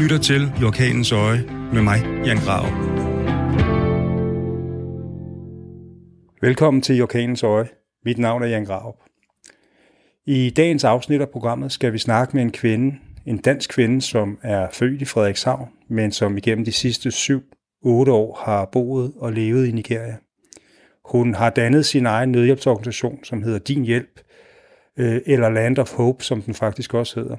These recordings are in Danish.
lytter til I Orkanens Øje med mig, Jan Grav. Velkommen til I Orkanens Øje. Mit navn er Jan Grav. I dagens afsnit af programmet skal vi snakke med en kvinde, en dansk kvinde, som er født i Frederikshavn, men som igennem de sidste 7-8 år har boet og levet i Nigeria. Hun har dannet sin egen nødhjælpsorganisation, som hedder Din Hjælp, øh, eller Land of Hope, som den faktisk også hedder.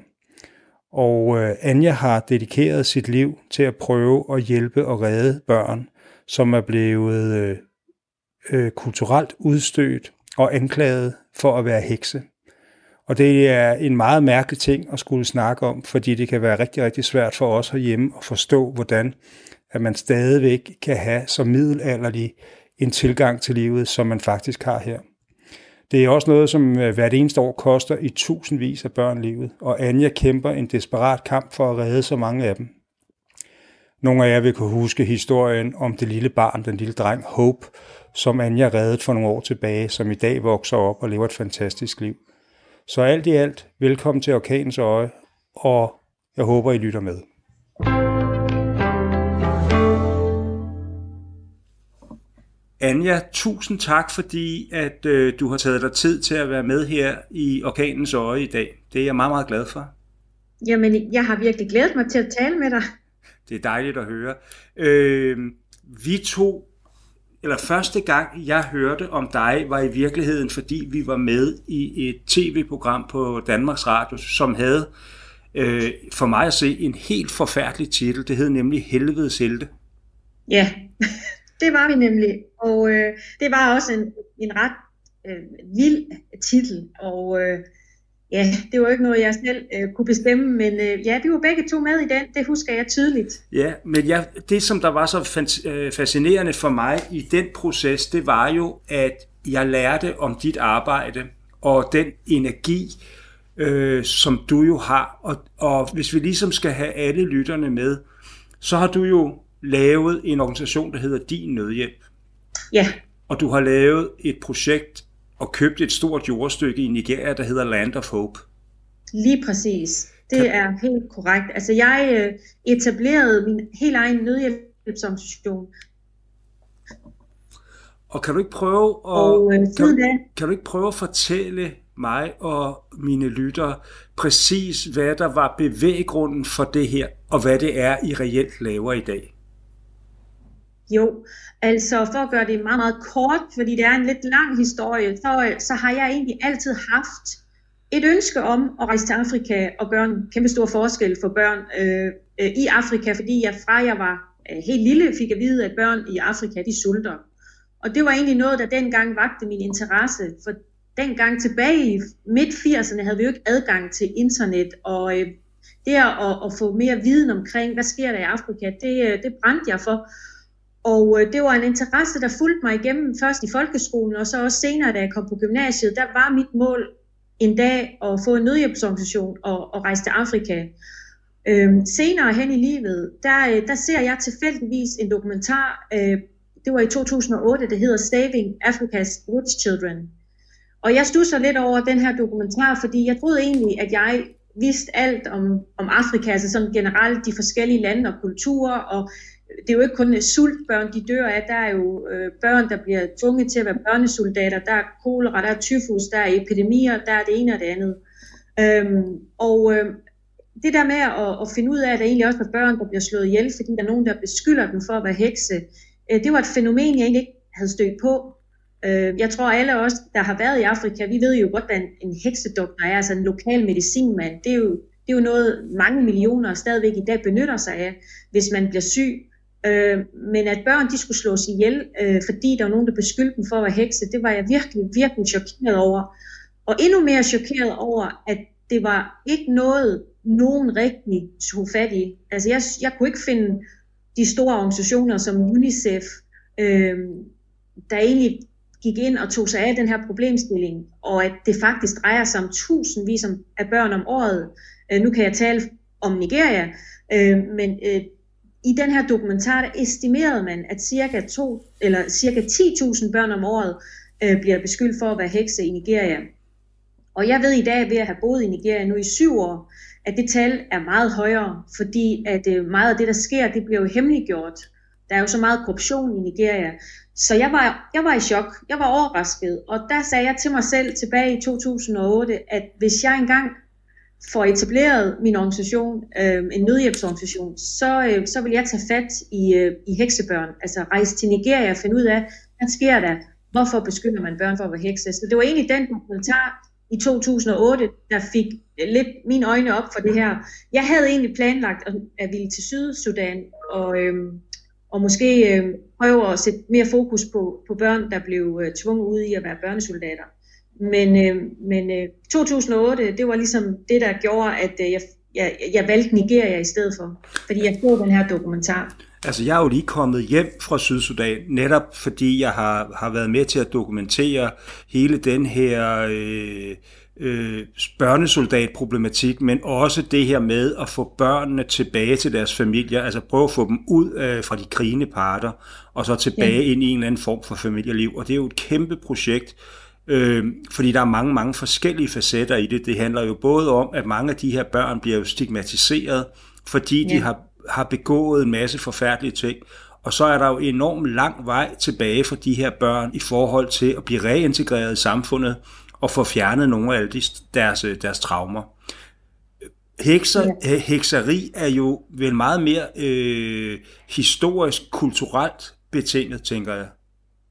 Og øh, Anja har dedikeret sit liv til at prøve at hjælpe og redde børn, som er blevet øh, øh, kulturelt udstødt og anklaget for at være hekse. Og det er en meget mærkelig ting at skulle snakke om, fordi det kan være rigtig, rigtig svært for os herhjemme at forstå, hvordan at man stadigvæk kan have som middelalderlig en tilgang til livet, som man faktisk har her. Det er også noget, som øh, hvert eneste år koster i tusindvis af børn livet, og Anja kæmper en desperat kamp for at redde så mange af dem. Nogle af jer vil kunne huske historien om det lille barn, den lille dreng Hope, som Anja reddede for nogle år tilbage, som i dag vokser op og lever et fantastisk liv. Så alt i alt, velkommen til Orkanens Øje, og jeg håber, I lytter med. Anja, tusind tak, fordi at øh, du har taget dig tid til at være med her i Orkanens Øje i dag. Det er jeg meget, meget glad for. Jamen, jeg har virkelig glædet mig til at tale med dig. Det er dejligt at høre. Øh, vi to, eller første gang jeg hørte om dig, var i virkeligheden, fordi vi var med i et tv-program på Danmarks Radio, som havde øh, for mig at se en helt forfærdelig titel. Det hed nemlig Helvedes Helte. Ja, det var vi nemlig. Og øh, det var også en, en ret øh, vild titel. Og øh, ja, det var ikke noget, jeg selv øh, kunne bestemme, men øh, ja, vi var begge to med i den. Det husker jeg tydeligt. Ja, men ja, det, som der var så øh, fascinerende for mig i den proces, det var jo, at jeg lærte om dit arbejde og den energi, øh, som du jo har. Og, og hvis vi ligesom skal have alle lytterne med, så har du jo lavet en organisation, der hedder Din Nødhjælp. Ja. Og du har lavet et projekt og købt et stort jordstykke i Nigeria, der hedder Land of Hope. Lige præcis. Det kan... er helt korrekt. Altså jeg øh, etablerede min helt egen nødhjælpsorganisation. Og kan du ikke prøve at, og, øh, kan, du, kan du ikke prøve at fortælle mig og mine lyttere præcis, hvad der var bevæggrunden for det her, og hvad det er, I reelt laver i dag? Jo, altså for at gøre det meget, meget kort, fordi det er en lidt lang historie, så, øh, så har jeg egentlig altid haft et ønske om at rejse til Afrika og gøre en kæmpe stor forskel for børn øh, øh, i Afrika, fordi jeg fra jeg var øh, helt lille fik at vide, at børn i Afrika, de sulter. Og det var egentlig noget, der dengang vagte min interesse, for dengang tilbage i midt-80'erne havde vi jo ikke adgang til internet, og øh, det at, at få mere viden omkring, hvad sker der i Afrika, det, øh, det brændte jeg for. Og øh, det var en interesse, der fulgte mig igennem først i folkeskolen, og så også senere, da jeg kom på gymnasiet, der var mit mål en dag at få en nødhjælpsorganisation og, og rejse til Afrika. Øhm, senere hen i livet, der, øh, der ser jeg tilfældigvis en dokumentar, øh, det var i 2008, det hedder Saving Africa's Rich Children. Og jeg stusser lidt over den her dokumentar, fordi jeg troede egentlig, at jeg vidste alt om, om Afrika, altså sådan generelt de forskellige lande og kulturer, og det er jo ikke kun sultbørn, de dør af. Der er jo øh, børn, der bliver tvunget til at være børnesoldater. Der er kolera, der er tyfus, der er epidemier, der er det ene og det andet. Øhm, og øh, det der med at, at finde ud af, at der egentlig også er børn, der bliver slået ihjel, fordi der er nogen, der beskylder dem for at være hekse, øh, det var et fænomen, jeg egentlig ikke havde stødt på. Øh, jeg tror alle os, der har været i Afrika, vi ved jo godt, hvad en, en heksedoktor er, altså en lokal medicinmand. Det er jo det er jo noget, mange millioner stadigvæk i dag benytter sig af, hvis man bliver syg. Øh, men at børn de skulle slås ihjel, øh, fordi der var nogen, der beskyldte dem for at være hekse, det var jeg virkelig, virkelig chokeret over. Og endnu mere chokeret over, at det var ikke noget, nogen rigtig tog fat i. Altså jeg, jeg kunne ikke finde de store organisationer som UNICEF, øh, der egentlig gik ind og tog sig af den her problemstilling, og at det faktisk drejer sig om tusindvis af børn om året. Øh, nu kan jeg tale om Nigeria, øh, men øh, i den her dokumentar, der estimerede man, at cirka, to, eller cirka 10.000 børn om året øh, bliver beskyldt for at være hekse i Nigeria. Og jeg ved i dag, ved at have boet i Nigeria nu i syv år, at det tal er meget højere, fordi at øh, meget af det, der sker, det bliver jo hemmeliggjort. Der er jo så meget korruption i Nigeria. Så jeg var, jeg var i chok. Jeg var overrasket. Og der sagde jeg til mig selv tilbage i 2008, at hvis jeg engang får etableret min organisation, øh, en nødhjælpsorganisation, så, øh, så vil jeg tage fat i, øh, i heksebørn. Altså rejse til Nigeria og finde ud af, hvad sker der? Hvorfor beskytter man børn for at være hekse? Så det var egentlig den dokumentar i 2008, der fik lidt mine øjne op for det her. Jeg havde egentlig planlagt at, at ville til Sydsudan og, øh, og måske øh, prøve at sætte mere fokus på, på børn, der blev øh, tvunget ud i at være børnesoldater. Men, øh, men øh, 2008, det var ligesom det, der gjorde, at øh, jeg, jeg, jeg valgte Nigeria i stedet for, fordi jeg så den her dokumentar. Altså, jeg er jo lige kommet hjem fra Sydsudan, netop fordi jeg har, har været med til at dokumentere hele den her øh, øh, børnesoldatproblematik, men også det her med at få børnene tilbage til deres familier, altså prøve at få dem ud øh, fra de krigende parter, og så tilbage ja. ind i en eller anden form for familieliv. Og det er jo et kæmpe projekt, øh, fordi der er mange, mange forskellige facetter i det. Det handler jo både om, at mange af de her børn bliver jo stigmatiseret, fordi ja. de har har begået en masse forfærdelige ting. Og så er der jo enormt lang vej tilbage for de her børn i forhold til at blive reintegreret i samfundet og få fjernet nogle af deres, deres traumer. Hekser, ja. Hekseri er jo vel meget mere øh, historisk, kulturelt betinget, tænker jeg.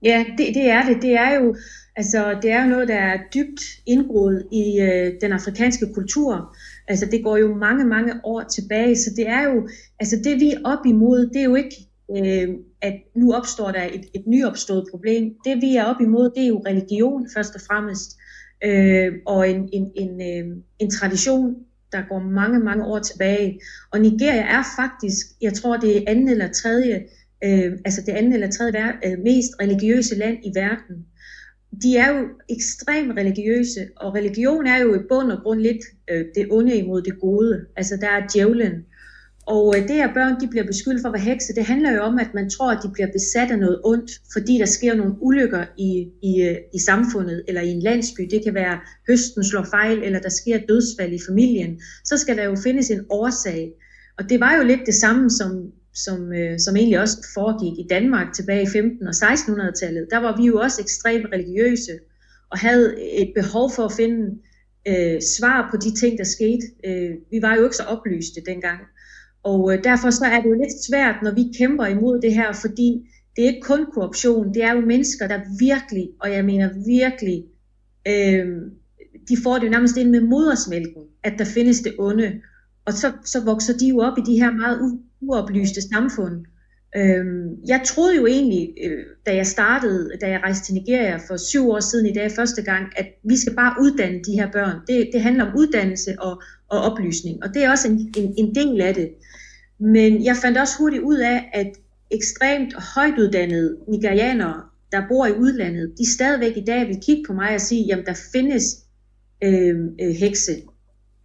Ja, det, det er det. Det er jo altså det er jo noget, der er dybt indgroet i øh, den afrikanske kultur. Altså det går jo mange, mange år tilbage, så det er jo, altså det vi er op imod, det er jo ikke, øh, at nu opstår der et, et nyopstået problem. Det vi er op imod, det er jo religion først og fremmest, øh, og en, en, en, øh, en tradition, der går mange, mange år tilbage. Og Nigeria er faktisk, jeg tror det er anden eller tredje, øh, altså det anden eller tredje øh, mest religiøse land i verden de er jo ekstremt religiøse, og religion er jo i bund og grund lidt øh, det onde imod det gode. Altså der er djævlen. Og øh, det at børn de bliver beskyldt for at være hekse, det handler jo om, at man tror, at de bliver besat af noget ondt, fordi der sker nogle ulykker i, i, øh, i samfundet eller i en landsby. Det kan være, høsten slår fejl, eller der sker dødsfald i familien. Så skal der jo findes en årsag. Og det var jo lidt det samme, som som, øh, som egentlig også foregik i Danmark tilbage i 15- og 1600-tallet, der var vi jo også ekstremt religiøse og havde et behov for at finde øh, svar på de ting, der skete. Øh, vi var jo ikke så oplyste dengang. Og øh, derfor så er det jo lidt svært, når vi kæmper imod det her, fordi det er ikke kun korruption, det er jo mennesker, der virkelig, og jeg mener virkelig, øh, de får det jo nærmest ind med modersmælken, at der findes det onde. Og så, så vokser de jo op i de her meget uoplyste samfund. Øhm, jeg troede jo egentlig, øh, da jeg startede, da jeg rejste til Nigeria for syv år siden i dag første gang, at vi skal bare uddanne de her børn. Det, det handler om uddannelse og, og oplysning, og det er også en, en, en del af det. Men jeg fandt også hurtigt ud af, at ekstremt højtuddannede nigerianere, der bor i udlandet, de stadigvæk i dag vil kigge på mig og sige, jamen der findes øh, øh, hekse.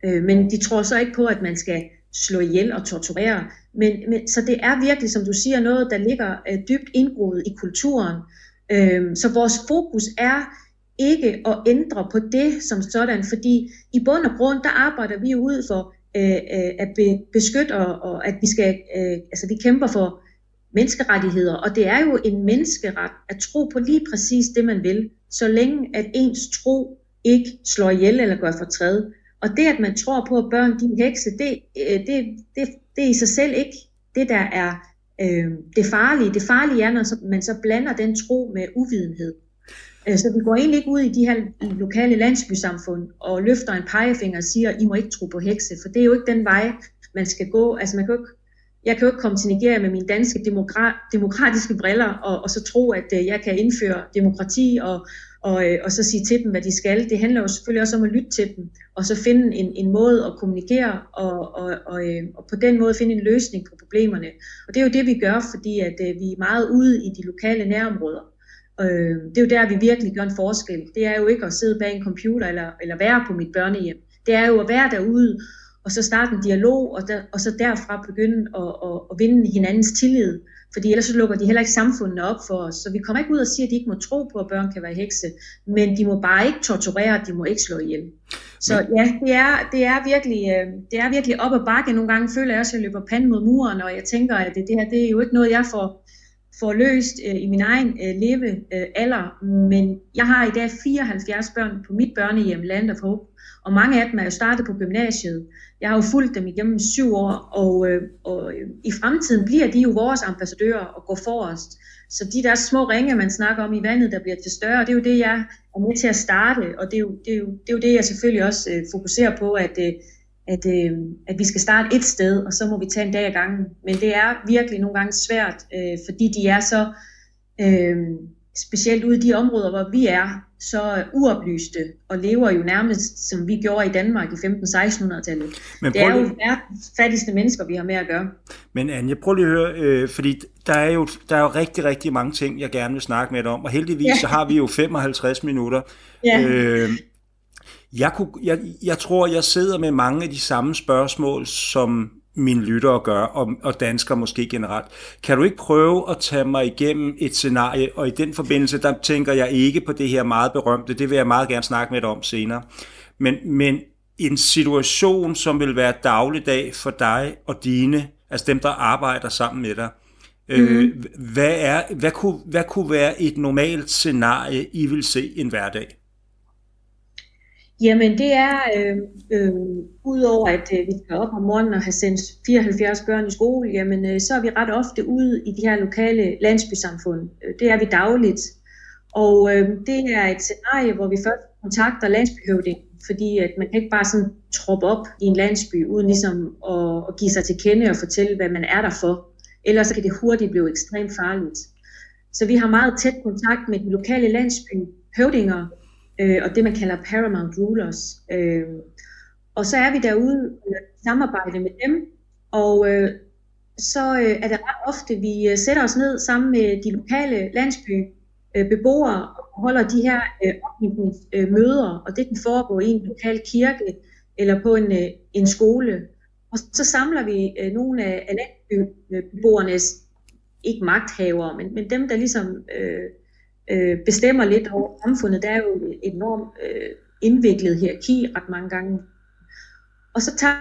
Øh, men de tror så ikke på, at man skal slå ihjel og torturere. Men, men, så det er virkelig, som du siger, noget, der ligger øh, dybt indgroet i kulturen. Øh, så vores fokus er ikke at ændre på det som sådan, fordi i bund og grund, der arbejder vi ud for øh, øh, at be, beskytte, og, og at vi skal, øh, altså vi kæmper for menneskerettigheder, og det er jo en menneskeret at tro på lige præcis det, man vil, så længe at ens tro ikke slår ihjel eller gør fortræd. Og det, at man tror på, at børn de er hekse, det, øh, det, det, det er i sig selv ikke det, der er øh, det farlige. Det farlige er, når man så blander den tro med uvidenhed. Øh, så vi går egentlig ikke ud i de her lokale landsbysamfund og løfter en pegefinger og siger, I må ikke tro på hekse, for det er jo ikke den vej, man skal gå. Altså man kan jo ikke, jeg kan jo ikke komme til Nigeria med mine danske demokratiske briller og, og så tro, at øh, jeg kan indføre demokrati og, og, øh, og så sige til dem, hvad de skal. Det handler jo selvfølgelig også om at lytte til dem, og så finde en, en måde at kommunikere, og, og, og, øh, og på den måde finde en løsning på problemerne. Og det er jo det, vi gør, fordi at øh, vi er meget ude i de lokale nærområder. Øh, det er jo der, vi virkelig gør en forskel. Det er jo ikke at sidde bag en computer eller, eller være på mit børnehjem. Det er jo at være derude, og så starte en dialog, og, der, og så derfra begynde at, at, at vinde hinandens tillid. Fordi ellers så lukker de heller ikke samfundene op for os. Så vi kommer ikke ud og siger, at de ikke må tro på, at børn kan være hekse, men de må bare ikke torturere, de må ikke slå ihjel. Så ja, det er, det er, virkelig, øh, det er virkelig op ad bakke. Nogle gange føler jeg også, at jeg løber panden mod muren, og jeg tænker, at det, det her det er jo ikke noget, jeg får, får løst øh, i min egen øh, leve øh, alder. Men jeg har i dag 74 børn på mit børnehjem, Land of Hope, og mange af dem er jo startet på gymnasiet. Jeg har jo fulgt dem igennem syv år, og, øh, og øh, i fremtiden bliver de jo vores ambassadører og går forrest. Så de der små ringe, man snakker om i vandet, der bliver til større, det er jo det, jeg er med til at starte, og det er jo det, er jo, det, er jo det jeg selvfølgelig også øh, fokuserer på, at, øh, at, øh, at vi skal starte et sted, og så må vi tage en dag ad gangen. Men det er virkelig nogle gange svært, øh, fordi de er så, øh, specielt ude i de områder, hvor vi er, så uoplyste og lever jo nærmest, som vi gjorde i Danmark i 15-1600-tallet. Men det er jo verdens fattigste mennesker, vi har med at gøre. Men Anja, prøv lige at høre, øh, fordi der er, jo, der er jo rigtig, rigtig mange ting, jeg gerne vil snakke med dig om, og heldigvis ja. så har vi jo 55 minutter. Ja. Øh, jeg, kunne, jeg, jeg tror, jeg sidder med mange af de samme spørgsmål, som mine lyttere gør, og, og danskere måske generelt. Kan du ikke prøve at tage mig igennem et scenarie, og i den forbindelse, der tænker jeg ikke på det her meget berømte, det vil jeg meget gerne snakke med dig om senere, men, men en situation, som vil være dagligdag for dig og dine, altså dem, der arbejder sammen med dig, mm-hmm. øh, mhm. hvad, er, hvad, kunne, hvad kunne være et normalt scenarie, I vil se en hverdag? Jamen det er, øh, øh, udover at øh, vi skal op om morgenen og have sendt 74 børn i skole, jamen øh, så er vi ret ofte ude i de her lokale landsbysamfund. Øh, det er vi dagligt. Og øh, det er et scenarie, hvor vi først kontakter landsbyhøvdingen, fordi at man kan ikke bare sådan troppe op i en landsby, uden ligesom at, at give sig til kende og fortælle, hvad man er der for. Ellers så kan det hurtigt blive ekstremt farligt. Så vi har meget tæt kontakt med de lokale landsbyhøvdinger, øh, og det man kalder paramount rulers. Øh, og så er vi derude øh, i samarbejde med dem, og øh, så øh, er det ret ofte, vi øh, sætter os ned sammen med de lokale landsbybeboere øh, og holder de her øh, øh, møder, og det kan foregå i en lokal kirke eller på en, øh, en skole. Og så samler vi øh, nogle af, af landsbybeboernes, ikke magthavere, men, men dem, der ligesom øh, øh, bestemmer lidt over samfundet. Der er jo et enormt øh, indviklet hierarki ret mange gange. Og så tager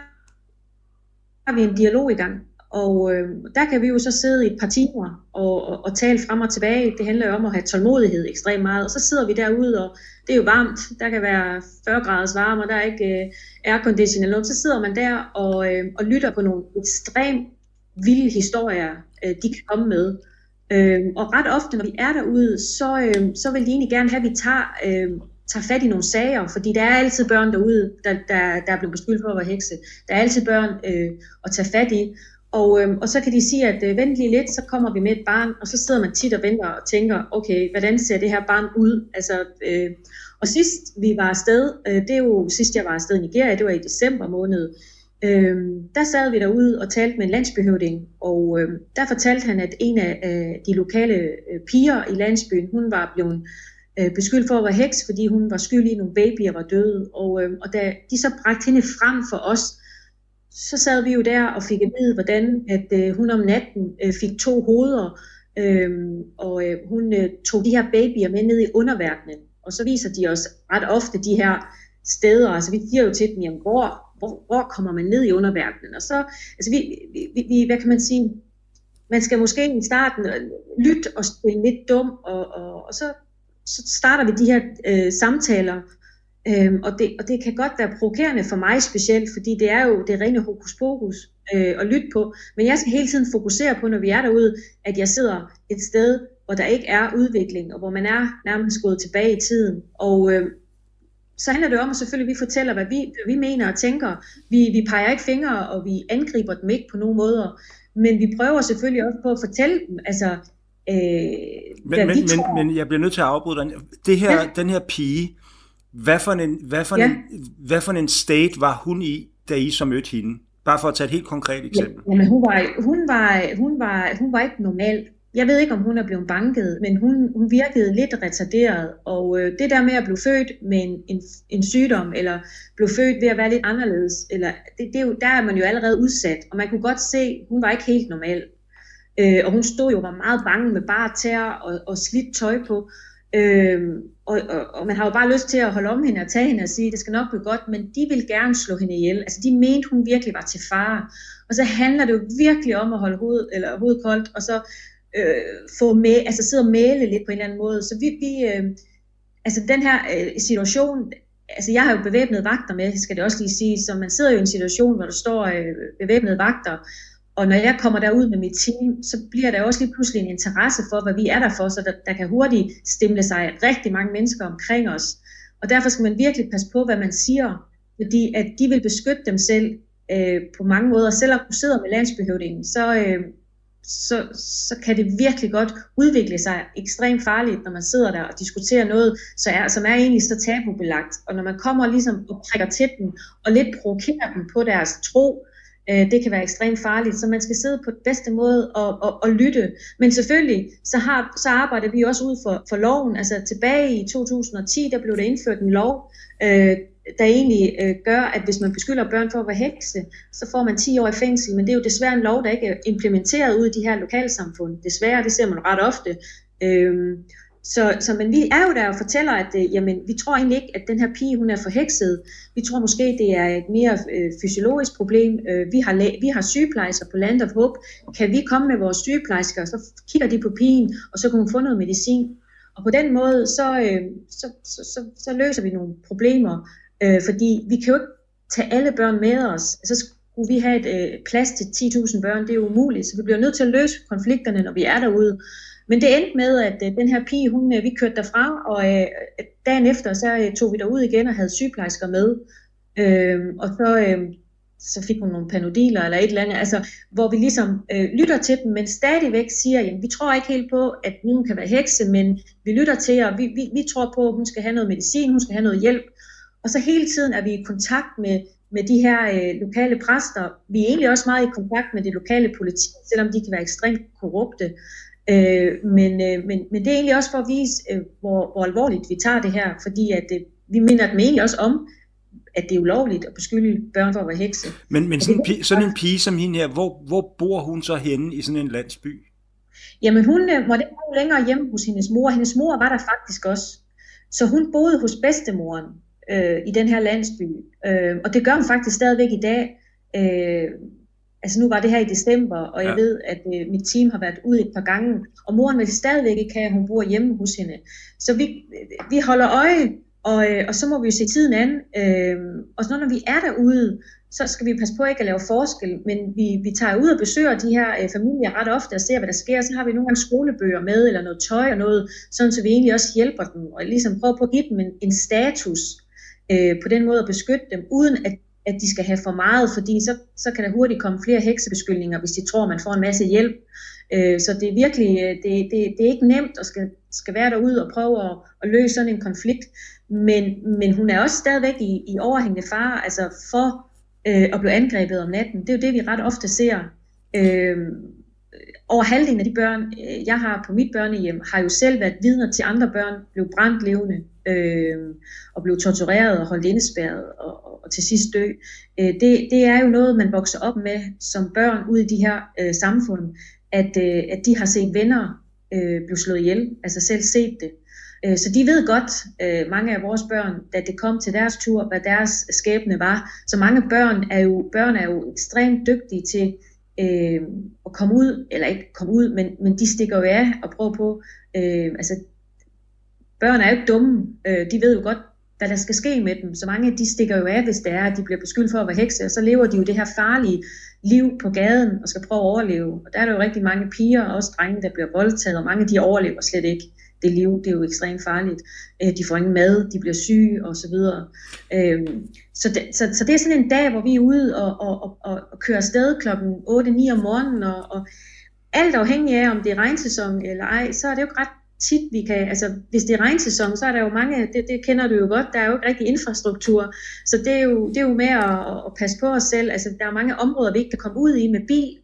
vi en dialog i gang, og øh, der kan vi jo så sidde i et par timer og, og, og tale frem og tilbage. Det handler jo om at have tålmodighed ekstremt meget. Og så sidder vi derude, og det er jo varmt. Der kan være 40 graders varme, og der er ikke øh, aircondition eller noget. Så sidder man der og, øh, og lytter på nogle ekstremt vilde historier, øh, de kan komme med. Øhm, og ret ofte, når vi er derude, så, øhm, så vil de egentlig gerne have, at vi tager, øhm, tager fat i nogle sager, fordi der er altid børn derude, der, der, der er blevet beskyldt for at være hekse. Der er altid børn øh, at tage fat i. Og, øhm, og så kan de sige, at øh, vent lige lidt, så kommer vi med et barn, og så sidder man tit og venter og tænker, okay, hvordan ser det her barn ud? Altså, øh, og sidst vi var afsted, øh, det er jo sidst jeg var afsted i Nigeria, det var i december måned, Øhm, der sad vi derude og talte med en landsbyhøvding, og øhm, der fortalte han, at en af øh, de lokale øh, piger i landsbyen, hun var blevet øh, beskyldt for at være heks, fordi hun var skyldig i nogle babyer var døde. Og, øh, og da de så bragte hende frem for os, så sad vi jo der og fik at vide, hvordan at øh, hun om natten øh, fik to hoveder, øh, og øh, hun øh, tog de her babyer med ned i underverdenen. Og så viser de os ret ofte de her steder, altså vi siger jo til dem, jamen hvor hvor, hvor kommer man ned i underverdenen? Og så, altså vi, vi, vi, hvad kan man sige, man skal måske i starten øh, lytte og spille lidt dum, og, og, og så, så starter vi de her øh, samtaler, øhm, og, det, og det kan godt være provokerende for mig specielt, fordi det er jo det rene hokus pokus øh, at lytte på, men jeg skal hele tiden fokusere på, når vi er derude, at jeg sidder et sted, hvor der ikke er udvikling, og hvor man er nærmest gået tilbage i tiden, og øh, så handler det om, at selvfølgelig vi fortæller, hvad vi, hvad vi mener og tænker. Vi, vi peger ikke fingre, og vi angriber dem ikke på nogen måder. Men vi prøver selvfølgelig også på at fortælle dem, altså, øh, men, hvad men, tror. Men, men jeg bliver nødt til at afbryde dig. Det her, ja. Den her pige, hvad for, en, hvad, for ja. en, hvad for en state var hun i, da I så mødte hende? Bare for at tage et helt konkret eksempel. Ja, men hun var, hun var, hun var, hun var ikke normal. Jeg ved ikke, om hun er blevet banket, men hun, hun virkede lidt retarderet, og øh, det der med at blive født med en, en, en sygdom, eller blive født ved at være lidt anderledes, eller, det, det er jo, der er man jo allerede udsat, og man kunne godt se, hun var ikke helt normal. Øh, og hun stod jo og var meget bange med bare tæer og, og slidt tøj på. Øh, og, og, og man har jo bare lyst til at holde om hende og tage hende og sige, det skal nok blive godt, men de vil gerne slå hende ihjel. Altså de mente, hun virkelig var til fare. Og så handler det jo virkelig om at holde hovedet, eller hovedet koldt, og så øh, få med, altså sidde og male lidt på en eller anden måde. Så vi, vi øh, altså den her øh, situation, altså jeg har jo bevæbnede vagter med, skal det også lige sige, så man sidder jo i en situation, hvor der står øh, bevæbnede vagter, og når jeg kommer derud med mit team, så bliver der også lige pludselig en interesse for, hvad vi er der for, så der, der kan hurtigt stemle sig rigtig mange mennesker omkring os. Og derfor skal man virkelig passe på, hvad man siger, fordi at de vil beskytte dem selv øh, på mange måder. Selvom du sidder med landsbehøvdingen, så, øh, så, så kan det virkelig godt udvikle sig ekstremt farligt, når man sidder der og diskuterer noget, så er, som er egentlig så tabubelagt. Og når man kommer ligesom og prikker til dem, og lidt provokerer dem på deres tro, øh, det kan være ekstremt farligt. Så man skal sidde på den bedste måde og, og, og lytte. Men selvfølgelig, så, har, så arbejder vi også ud for, for loven. Altså tilbage i 2010, der blev der indført en lov, øh, der egentlig øh, gør, at hvis man beskylder børn for at være hekse, så får man 10 år i fængsel, men det er jo desværre en lov, der ikke er implementeret ud i de her lokalsamfund. Desværre, det ser man ret ofte. Øhm, så, så men vi er jo der og fortæller, at øh, jamen, vi tror egentlig ikke, at den her pige hun er forhekset. Vi tror måske, det er et mere øh, fysiologisk problem. Øh, vi, har vi har sygeplejersker på Land of Hope. Kan vi komme med vores sygeplejersker, så kigger de på pigen, og så kan hun få noget medicin. Og på den måde, så, øh, så, så, så, så løser vi nogle problemer. Øh, fordi vi kan jo ikke tage alle børn med os. Altså, så skulle vi have et øh, plads til 10.000 børn, det er umuligt. Så vi bliver nødt til at løse konflikterne, når vi er derude. Men det endte med, at øh, den her pige, hun, øh, vi kørte derfra, og øh, dagen efter, så øh, tog vi derud igen og havde sygeplejersker med. Øh, og så, øh, så fik hun nogle panodiler eller et eller andet, altså, hvor vi ligesom øh, lytter til dem, men stadigvæk siger, at vi tror ikke helt på, at nogen kan være hekse, men vi lytter til, og vi, vi, vi tror på, at hun skal have noget medicin, hun skal have noget hjælp, og så hele tiden er vi i kontakt med, med de her øh, lokale præster. Vi er egentlig også meget i kontakt med det lokale politi, selvom de kan være ekstremt korrupte. Øh, men, øh, men, men det er egentlig også for at vise, øh, hvor, hvor alvorligt vi tager det her, fordi at øh, vi minder dem egentlig også om, at det er ulovligt at beskylde børn for at være hekse. Men, men sådan, en pige, sådan en pige som hende her, hvor, hvor bor hun så henne i sådan en landsby? Jamen hun øh, måtte ikke længere hjemme hos hendes mor. Hendes mor var der faktisk også. Så hun boede hos bedstemoren øh, i den her landsby. Øh, og det gør hun faktisk stadigvæk i dag. Øh, altså nu var det her i december, og jeg ja. ved, at øh, mit team har været ude et par gange, og moren vil stadigvæk ikke have, at hun bor hjemme hos hende. Så vi, vi holder øje, og, øh, og så må vi jo se tiden an. Øh, og så når vi er derude, så skal vi passe på ikke at lave forskel, men vi, vi tager ud og besøger de her øh, familier ret ofte og ser, hvad der sker. Så har vi nogle gange skolebøger med, eller noget tøj og noget, sådan så vi egentlig også hjælper dem, og ligesom prøver på at give dem en, en status, øh, på den måde at beskytte dem, uden at, at de skal have for meget, fordi så, så kan der hurtigt komme flere heksebeskyldninger, hvis de tror, man får en masse hjælp. Øh, så det er virkelig, øh, det, det, det er ikke nemt at skal, skal være derude og prøve at, at løse sådan en konflikt, men, men hun er også stadigvæk i, i overhængende fare, altså for øh, at blive angrebet om natten. Det er jo det, vi ret ofte ser. Øh, over halvdelen af de børn, øh, jeg har på mit børnehjem, har jo selv været vidner til andre børn, blev brændt levende øh, og blev tortureret og holdt indespærret og, og, og til sidst dø. Øh, det, det er jo noget, man vokser op med som børn ude i de her øh, samfund, at, øh, at de har set venner øh, blive slået ihjel, altså selv set det. Øh, så de ved godt, øh, mange af vores børn, da det kom til deres tur, hvad deres skæbne var. Så mange børn er jo, børn er jo ekstremt dygtige til øh, at komme ud, eller ikke komme ud, men, men de stikker jo af og prøver på, øh, altså børn er jo ikke dumme, øh, de ved jo godt, hvad der skal ske med dem. Så mange af de stikker jo af, hvis det er, at de bliver beskyldt for at være hekse, og så lever de jo det her farlige liv på gaden og skal prøve at overleve. Og der er der jo rigtig mange piger og også drenge, der bliver voldtaget, og mange af de overlever slet ikke det liv. Det er jo ekstremt farligt. Øh, de får ingen mad, de bliver syge og så videre. Øh, så, det, så, så det er sådan en dag, hvor vi er ude og, og, og, og kører afsted klokken 8-9 om morgenen, og, og alt afhængig af, om det er regnsæson eller ej, så er det jo ikke ret tit, vi kan, altså hvis det er regnsæson, så er der jo mange, det, det kender du jo godt, der er jo ikke rigtig infrastruktur, så det er jo, det er jo med at, at passe på os selv, altså der er mange områder, vi ikke kan komme ud i med bil,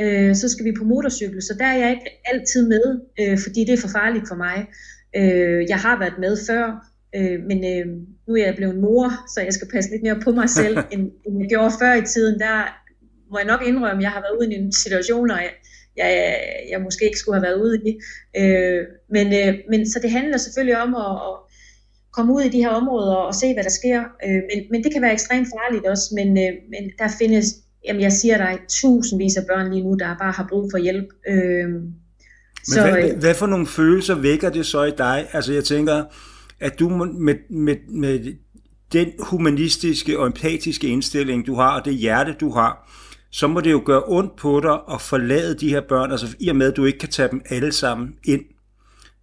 øh, så skal vi på motorcykel, så der er jeg ikke altid med, øh, fordi det er for farligt for mig. Øh, jeg har været med før, øh, men øh, nu er jeg blevet mor, så jeg skal passe lidt mere på mig selv, end, end jeg gjorde før i tiden. Der må jeg nok indrømme, jeg har været ude i en situation, og jeg, jeg, jeg måske ikke skulle have været ude i. Øh, men, øh, men så det handler selvfølgelig om at, at komme ud i de her områder og se, hvad der sker. Øh, men, men det kan være ekstremt farligt også, men, øh, men der findes, jamen jeg siger dig, tusindvis af børn lige nu, der bare har brug for hjælp. Øh, men så, hvad, øh, hvad for nogle følelser vækker det så i dig? Altså jeg tænker, at du med, med, med den humanistiske og empatiske indstilling, du har, og det hjerte, du har, så må det jo gøre ondt på dig at forlade de her børn, altså i og med, at du ikke kan tage dem alle sammen ind.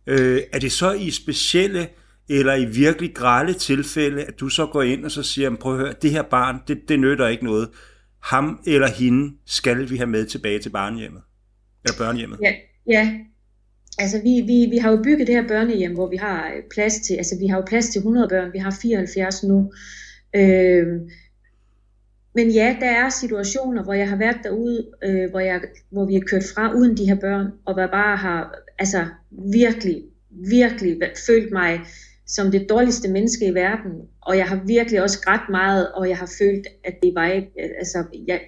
Øh, er det så i specielle eller i virkelig grælde tilfælde, at du så går ind og så siger, prøv at høre, det her barn, det, det nytter ikke noget. Ham eller hende skal vi have med tilbage til barnehjemmet. Eller børnehjemmet. Ja, ja. Altså vi, vi, vi har jo bygget det her børnehjem, hvor vi har øh, plads til, altså vi har jo plads til 100 børn, vi har 74 nu. Øh, men ja, der er situationer, hvor jeg har været derude, øh, hvor, jeg, hvor vi har kørt fra uden de her børn, og hvor bare har altså, virkelig, virkelig følt mig som det dårligste menneske i verden. Og jeg har virkelig også grædt meget, og jeg har følt, at det var ikke, altså, jeg,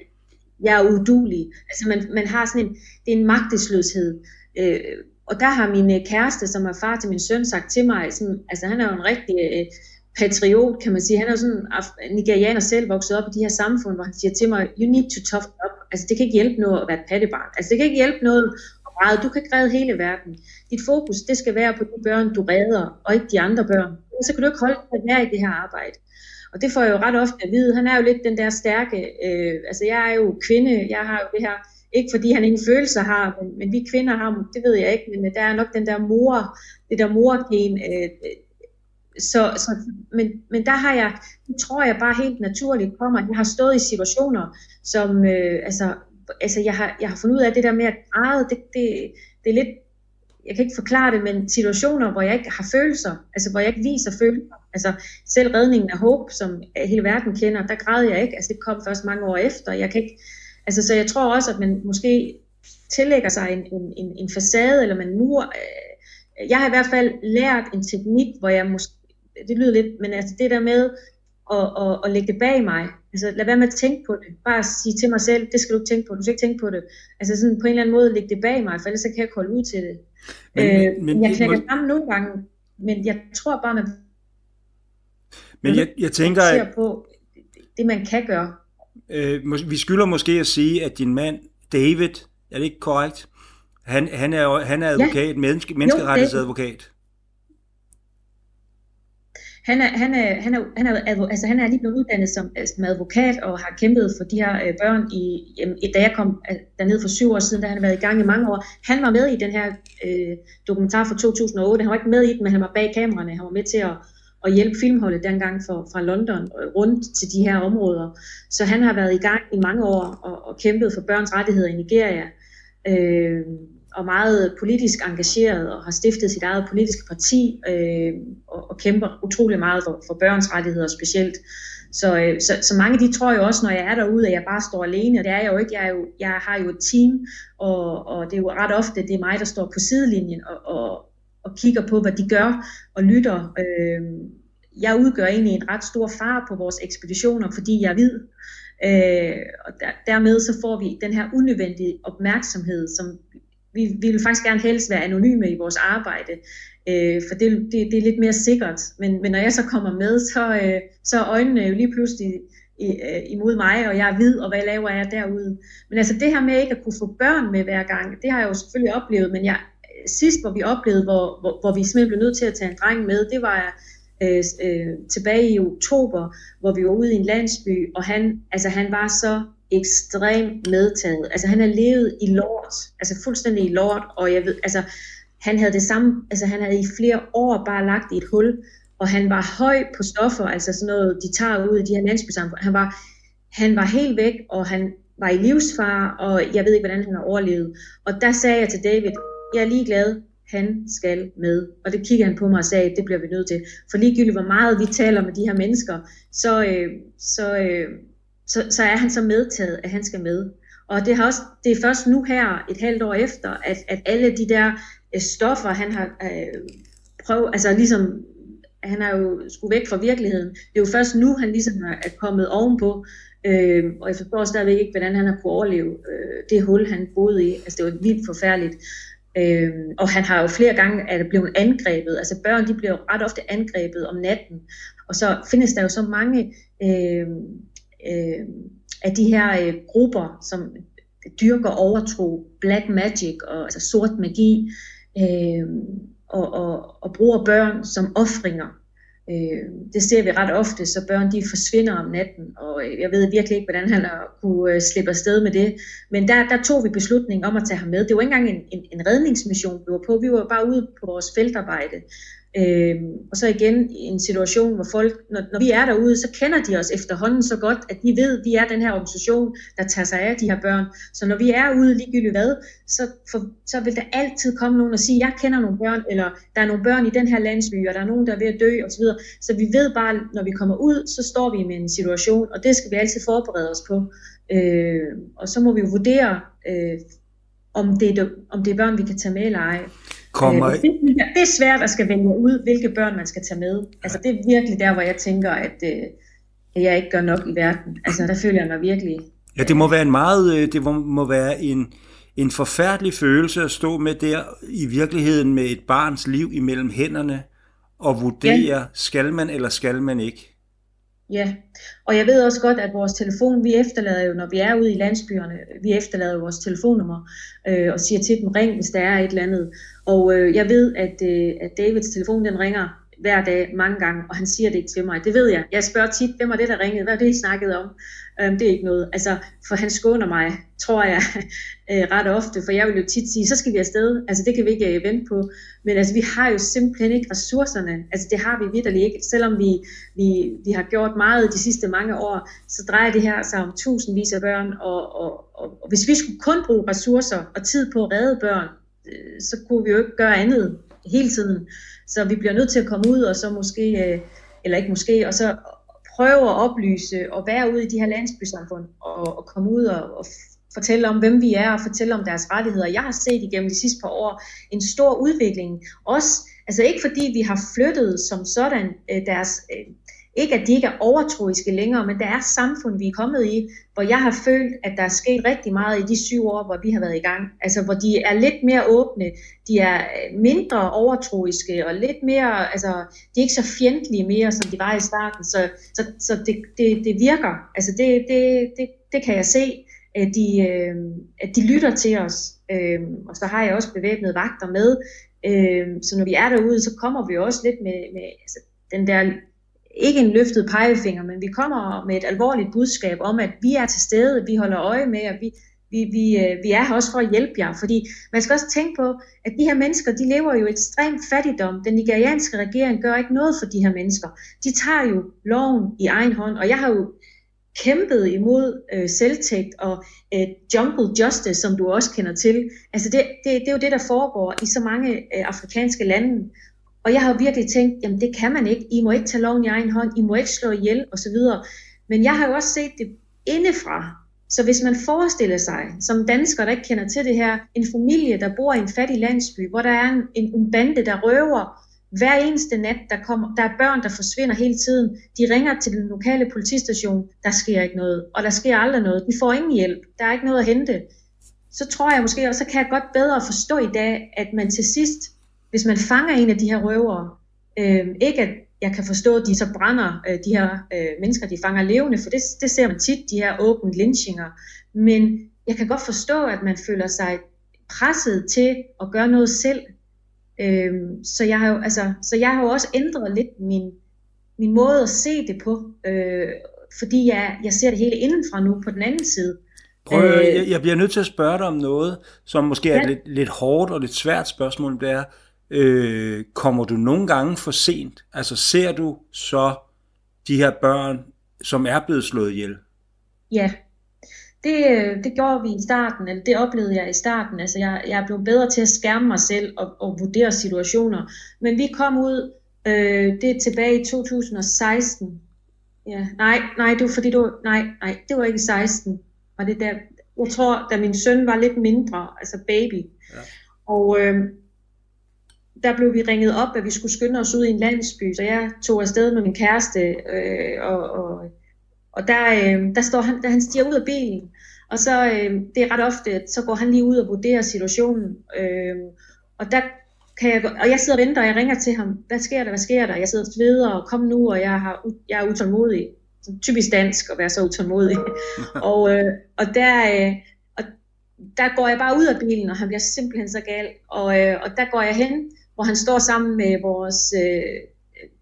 jeg er udulig. Altså man, man har sådan en, det er en magtesløshed. Øh, og der har min øh, kæreste, som er far til min søn, sagt til mig, sådan, altså han er jo en rigtig øh, patriot, kan man sige. Han er jo sådan en nigerianer selv, vokset op i de her samfund, hvor han siger til mig, you need to tough up. Altså det kan ikke hjælpe noget at være et pattebarn. Altså det kan ikke hjælpe noget at redde. Du kan ikke redde hele verden. Dit fokus, det skal være på de børn, du redder, og ikke de andre børn. Så kan du ikke holde dig være i det her arbejde. Og det får jeg jo ret ofte at vide. Han er jo lidt den der stærke, øh, altså jeg er jo kvinde, jeg har jo det her, ikke fordi han ingen følelser har, men, men vi kvinder har, det ved jeg ikke, men der er nok den der mor, det der morgen, øh, så, så, men, men der har jeg, det tror jeg bare helt naturligt kommer. Jeg har stået i situationer, som, øh, altså, altså jeg, har, jeg har fundet ud af, at det der med at græde, det, det, det er lidt, jeg kan ikke forklare det, men situationer, hvor jeg ikke har følelser, altså hvor jeg ikke viser følelser. Altså selv redningen af håb, som hele verden kender, der græd jeg ikke. Altså det kom først mange år efter. Jeg kan ikke, altså så jeg tror også, at man måske tillægger sig en, en, en, en facade, eller man mur. Øh, jeg har i hvert fald lært en teknik, hvor jeg måske det lyder lidt, men altså det der med at, at, at lægge det bag mig, altså lad være med at tænke på det, bare sige til mig selv, det skal du ikke tænke på, du skal ikke tænke på det, altså sådan på en eller anden måde lægge det bag mig, for ellers så kan jeg kolde ud til det. Men, øh, men, jeg knækker må... sammen nogle gange, men jeg tror bare, man men jeg, jeg tænker, at på det, man kan gøre. Øh, vi skylder måske at sige, at din mand, David, er det ikke korrekt? Han, han, er, han er advokat, ja. menneske, menneskerettighedsadvokat. Han er, han er, han er, han er, altså han er lige blevet uddannet som, øh, som advokat og har kæmpet for de her øh, børn i, i, da jeg kom øh, derned for syv år siden, da han har været i gang i mange år. Han var med i den her øh, dokumentar fra 2008. Han var ikke med i den, men han var bag kameraerne. Han var med til at, at hjælpe filmholdet dengang for, fra London øh, rundt til de her områder. Så han har været i gang i mange år og, og kæmpet for børns rettigheder i Nigeria. Øh, og meget politisk engageret og har stiftet sit eget politiske parti øh, og, og kæmper utrolig meget for, for børns rettigheder specielt. Så, øh, så, så mange de tror jo også, når jeg er derude, at jeg bare står alene, og det er jeg jo ikke. Jeg, er jo, jeg har jo et team, og, og det er jo ret ofte, det er mig, der står på sidelinjen og, og, og kigger på, hvad de gør og lytter. Øh, jeg udgør egentlig en ret stor far på vores ekspeditioner, fordi jeg er hvid. Øh, og der, dermed så får vi den her unødvendige opmærksomhed, som vi, vi vil faktisk gerne helst være anonyme i vores arbejde, øh, for det, det, det er lidt mere sikkert. Men, men når jeg så kommer med, så, øh, så er øjnene jo lige pludselig i, øh, imod mig, og jeg er hvid, og hvad laver jeg derude? Men altså det her med ikke at kunne få børn med hver gang, det har jeg jo selvfølgelig oplevet, men jeg, sidst hvor vi oplevede, hvor, hvor, hvor vi simpelthen blev nødt til at tage en dreng med, det var øh, øh, tilbage i oktober, hvor vi var ude i en landsby, og han, altså, han var så ekstremt medtaget. Altså han har levet i lort, altså fuldstændig i lort, og jeg ved, altså han havde det samme, altså han havde i flere år bare lagt i et hul, og han var høj på stoffer, altså sådan noget, de tager ud i de her landsbysamfund. Han var, han var helt væk, og han var i livsfar, og jeg ved ikke, hvordan han har overlevet. Og der sagde jeg til David, jeg er ligeglad, han skal med. Og det kiggede han på mig og sagde, det bliver vi nødt til. For ligegyldigt hvor meget vi taler med de her mennesker, så, øh, så, øh, så, så er han så medtaget, at han skal med. Og det, har også, det er først nu her, et halvt år efter, at, at alle de der øh, stoffer, han har øh, prøvet, altså ligesom han er jo skulle væk fra virkeligheden. Det er jo først nu, han ligesom er kommet ovenpå, øh, og jeg forstår stadigvæk ikke, hvordan han har kunne overleve øh, det hul, han boede i. Altså, det var vildt forfærdeligt. Øh, og han har jo flere gange er blevet angrebet. Altså børn, de bliver jo ret ofte angrebet om natten. Og så findes der jo så mange øh, øh, af de her øh, grupper, som dyrker overtro, black magic og altså sort magi, øh, og, og, og bruger børn som ofringer. Øh, det ser vi ret ofte, så børn de forsvinder om natten, og øh, jeg ved virkelig ikke, hvordan han har kunne øh, slippe afsted med det. Men der, der tog vi beslutningen om at tage ham med. Det var ikke engang en, en, en redningsmission, vi var på. Vi var bare ude på vores feltarbejde. Øh, og så igen en situation, hvor folk, når, når vi er derude, så kender de os efterhånden så godt, at de ved, at vi er den her organisation, der tager sig af de her børn. Så når vi er ude ligegyldigt hvad, så, for, så vil der altid komme nogen og sige, jeg kender nogle børn, eller der er nogle børn i den her landsby, og der er nogen, der er ved at dø osv. Så, så vi ved bare, når vi kommer ud, så står vi med en situation, og det skal vi altid forberede os på. Øh, og så må vi jo vurdere, øh, om, det er, om det er børn, vi kan tage med eller ej. Kommer... Øh, det er svært at skal vælge ud, hvilke børn man skal tage med. Altså det er virkelig der, hvor jeg tænker, at, øh, at jeg ikke gør nok i verden. Altså der føler jeg mig virkelig... Ja, det må være en meget, øh, det må være en, en forfærdelig følelse at stå med der i virkeligheden med et barns liv imellem hænderne og vurdere, ja. skal man eller skal man ikke? Ja, og jeg ved også godt, at vores telefon, vi efterlader jo, når vi er ude i landsbyerne, vi efterlader vores telefonnummer øh, og siger til dem, ring, hvis der er et eller andet. Og øh, jeg ved, at, øh, at Davids telefon, den ringer hver dag mange gange, og han siger det ikke til mig. Det ved jeg. Jeg spørger tit, hvem var det, der ringede? Hvad er det, I snakkede om? Øhm, det er ikke noget. Altså, for han skåner mig, tror jeg, øh, ret ofte, for jeg vil jo tit sige, så skal vi afsted. Altså, det kan vi ikke øh, vente på. Men altså, vi har jo simpelthen ikke ressourcerne. Altså, det har vi vidderligt ikke. Selvom vi, vi, vi har gjort meget de sidste mange år, så drejer det her sig om tusindvis af børn, og, og, og, og hvis vi skulle kun bruge ressourcer og tid på at redde børn, øh, så kunne vi jo ikke gøre andet hele tiden. Så vi bliver nødt til at komme ud, og så måske, øh, eller ikke måske, og så prøve at oplyse og være ude i de her landsbysamfund, og, og komme ud og, og fortælle om, hvem vi er, og fortælle om deres rettigheder. Jeg har set igennem de sidste par år en stor udvikling, også, altså ikke fordi vi har flyttet som sådan øh, deres øh, ikke at de ikke er overtroiske længere, men der er samfund, vi er kommet i, hvor jeg har følt, at der er sket rigtig meget i de syv år, hvor vi har været i gang. Altså hvor de er lidt mere åbne, de er øh, mindre overtroiske og lidt mere, altså de er ikke så fjendtlige mere, som de var i starten. Så, så, så det, det, det virker. Altså det, det, det, det kan jeg se, at de, øh, at de lytter til os. Øh, og så har jeg også bevæbnede vagter med. Øh, så når vi er derude, så kommer vi også lidt med, med altså, den der ikke en løftet pegefinger, men vi kommer med et alvorligt budskab om, at vi er til stede, vi holder øje med, og vi, vi, vi, øh, vi er her også for at hjælpe jer. Fordi man skal også tænke på, at de her mennesker, de lever jo ekstrem fattigdom. Den nigerianske regering gør ikke noget for de her mennesker. De tager jo loven i egen hånd, og jeg har jo kæmpet imod øh, selvtægt og øh, jungle justice, som du også kender til. Altså det, det, det er jo det, der foregår i så mange øh, afrikanske lande. Og jeg har virkelig tænkt, jamen det kan man ikke. I må ikke tage loven i egen hånd. I må ikke slå ihjel osv. Men jeg har jo også set det indefra. Så hvis man forestiller sig, som dansker, der ikke kender til det her, en familie, der bor i en fattig landsby, hvor der er en, en, en bande, der røver hver eneste nat, der, kommer, der er børn, der forsvinder hele tiden. De ringer til den lokale politistation, der sker ikke noget, og der sker aldrig noget. De får ingen hjælp, der er ikke noget at hente. Så tror jeg måske, og så kan jeg godt bedre forstå i dag, at man til sidst hvis man fanger en af de her røvere, øh, ikke at jeg kan forstå, at de så brænder øh, de her øh, mennesker, de fanger levende, for det, det ser man tit, de her åbne lynchinger. Men jeg kan godt forstå, at man føler sig presset til at gøre noget selv. Øh, så, jeg har jo, altså, så jeg har jo også ændret lidt min, min måde at se det på, øh, fordi jeg, jeg ser det hele indenfra nu på den anden side. Prøv, øh, jeg, jeg bliver nødt til at spørge dig om noget, som måske er ja. lidt, lidt hårdt og lidt svært spørgsmål. Det er, øh, kommer du nogle gange for sent? Altså ser du så de her børn, som er blevet slået ihjel? Ja, det, øh, det gjorde vi i starten, eller det oplevede jeg i starten. Altså jeg, jeg blev bedre til at skærme mig selv og, og vurdere situationer. Men vi kom ud, øh, det er tilbage i 2016. Ja, nej, nej, det var fordi du, nej, nej, det var ikke i 16. Var det der, jeg tror, da min søn var lidt mindre, altså baby. Ja. Og øh, der blev vi ringet op, at vi skulle skynde os ud i en landsby, så jeg tog afsted med min kæreste, øh, og, og, og der, øh, der står han, der han stiger ud af bilen, og så, øh, det er ret ofte, så går han lige ud og vurderer situationen, øh, og der kan jeg, og jeg sidder og venter, og jeg ringer til ham, hvad sker der, hvad sker der? Jeg sidder og sveder, og kom nu, og jeg, har, jeg er utålmodig. Typisk dansk at være så utålmodig. og, øh, og, der, øh, der går jeg bare ud af bilen, og han bliver simpelthen så gal. Og, øh, og der går jeg hen, hvor han står sammen med vores øh,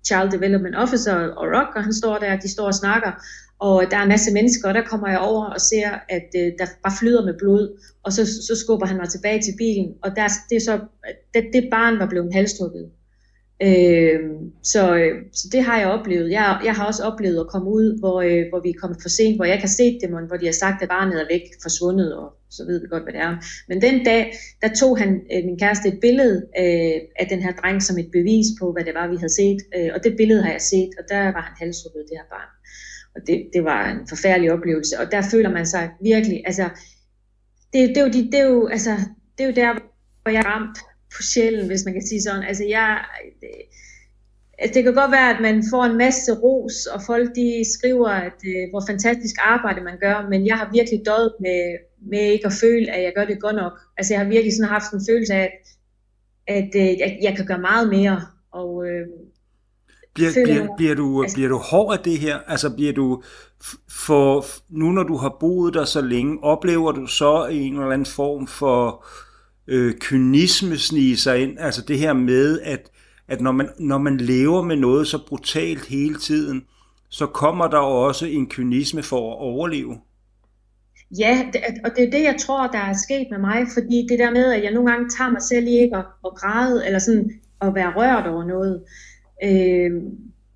Child Development Officer og Rock, og han står der, de står og snakker og der er en masse mennesker, og der kommer jeg over og ser, at øh, der bare flyder med blod, og så, så skubber han mig tilbage til bilen, og der, det, er så, det, det barn var blevet halstukket. Øhm, øh, så, så det har jeg oplevet. Jeg, jeg har også oplevet at komme ud, hvor, øh, hvor vi er kommet for sent, hvor jeg kan se dem, hvor de har sagt, at barnet er væk, forsvundet, og så ved vi godt, hvad det er. Men den dag, der tog han, øh, min kæreste, et billede øh, af den her dreng som et bevis på, hvad det var, vi havde set. Øh, og det billede har jeg set, og der var han halshugget, det her barn. Og det, det var en forfærdelig oplevelse. Og der føler man sig virkelig, altså, det, det, er, jo, det, det, er, jo, altså, det er jo der, hvor jeg er ramt på sjælen, hvis man kan sige sådan. Altså, jeg, det, altså, det kan godt være, at man får en masse ros, og folk de skriver, at øh, hvor fantastisk arbejde man gør, men jeg har virkelig døjet med, med ikke at føle, at jeg gør det godt nok. Altså jeg har virkelig sådan haft en følelse af, at, at øh, jeg, jeg kan gøre meget mere, og, øh, bliver, bliver, bliver, du, altså, bliver du hård af det her? Altså bliver du, for nu når du har boet der så længe, oplever du så en eller anden form for øh, kynisme snige sig ind? Altså det her med, at, at når, man, når man lever med noget så brutalt hele tiden, så kommer der også en kynisme for at overleve. Ja, og det er det, jeg tror, der er sket med mig, fordi det der med, at jeg nogle gange tager mig selv i ikke at, at græde, eller sådan at være rørt over noget, Øh,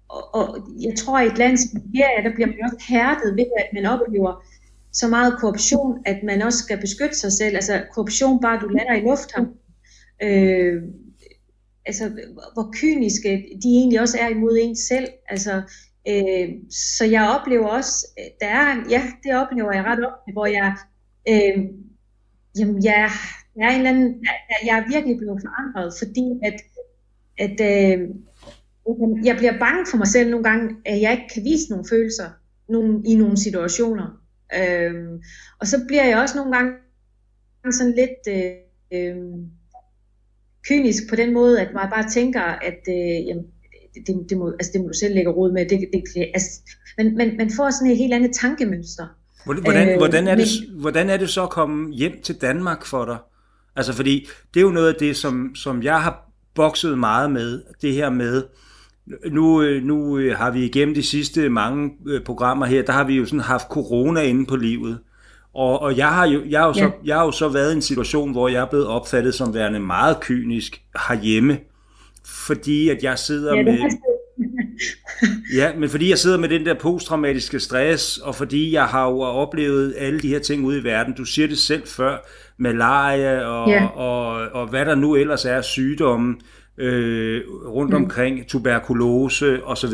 og, og jeg tror, at i et land som Nigeria, der bliver man også hærdet ved, at man oplever så meget korruption, at man også skal beskytte sig selv. Altså korruption, bare du lander i lufthavnen. Øh, altså, hvor kyniske de egentlig også er imod en selv. Altså, øh, så jeg oplever også, der er, ja, det oplever jeg ret ofte, hvor jeg, øh, jamen, jeg, jeg er en eller anden, jeg, jeg er virkelig blevet forandret, fordi at, at øh, jeg bliver bange for mig selv nogle gange, at jeg ikke kan vise nogle følelser nogle, i nogle situationer. Øhm, og så bliver jeg også nogle gange sådan lidt øh, øh, kynisk på den måde, at man bare tænker, at øh, jamen, det, det, må, altså, det må du selv lægge råd med. Det, det, altså, men man, man får sådan et helt andet tankemønster. Hvordan, øh, hvordan, er det, men, hvordan er det så at komme hjem til Danmark for dig? Altså fordi det er jo noget af det, som, som jeg har bokset meget med, det her med, øh, nu øh, har vi igennem de sidste mange øh, programmer her, der har vi jo sådan haft corona inde på livet. Og, og jeg, har jo, jeg, har jo så, ja. jeg har jo så været i en situation, hvor jeg er blevet opfattet som værende meget kynisk herhjemme, fordi at jeg sidder ja, med... ja, men fordi jeg sidder med den der posttraumatiske stress, og fordi jeg har jo oplevet alle de her ting ude i verden. Du siger det selv før, malaria og, ja. og, og, og hvad der nu ellers er sygdomme øh, rundt mm. omkring, tuberkulose osv.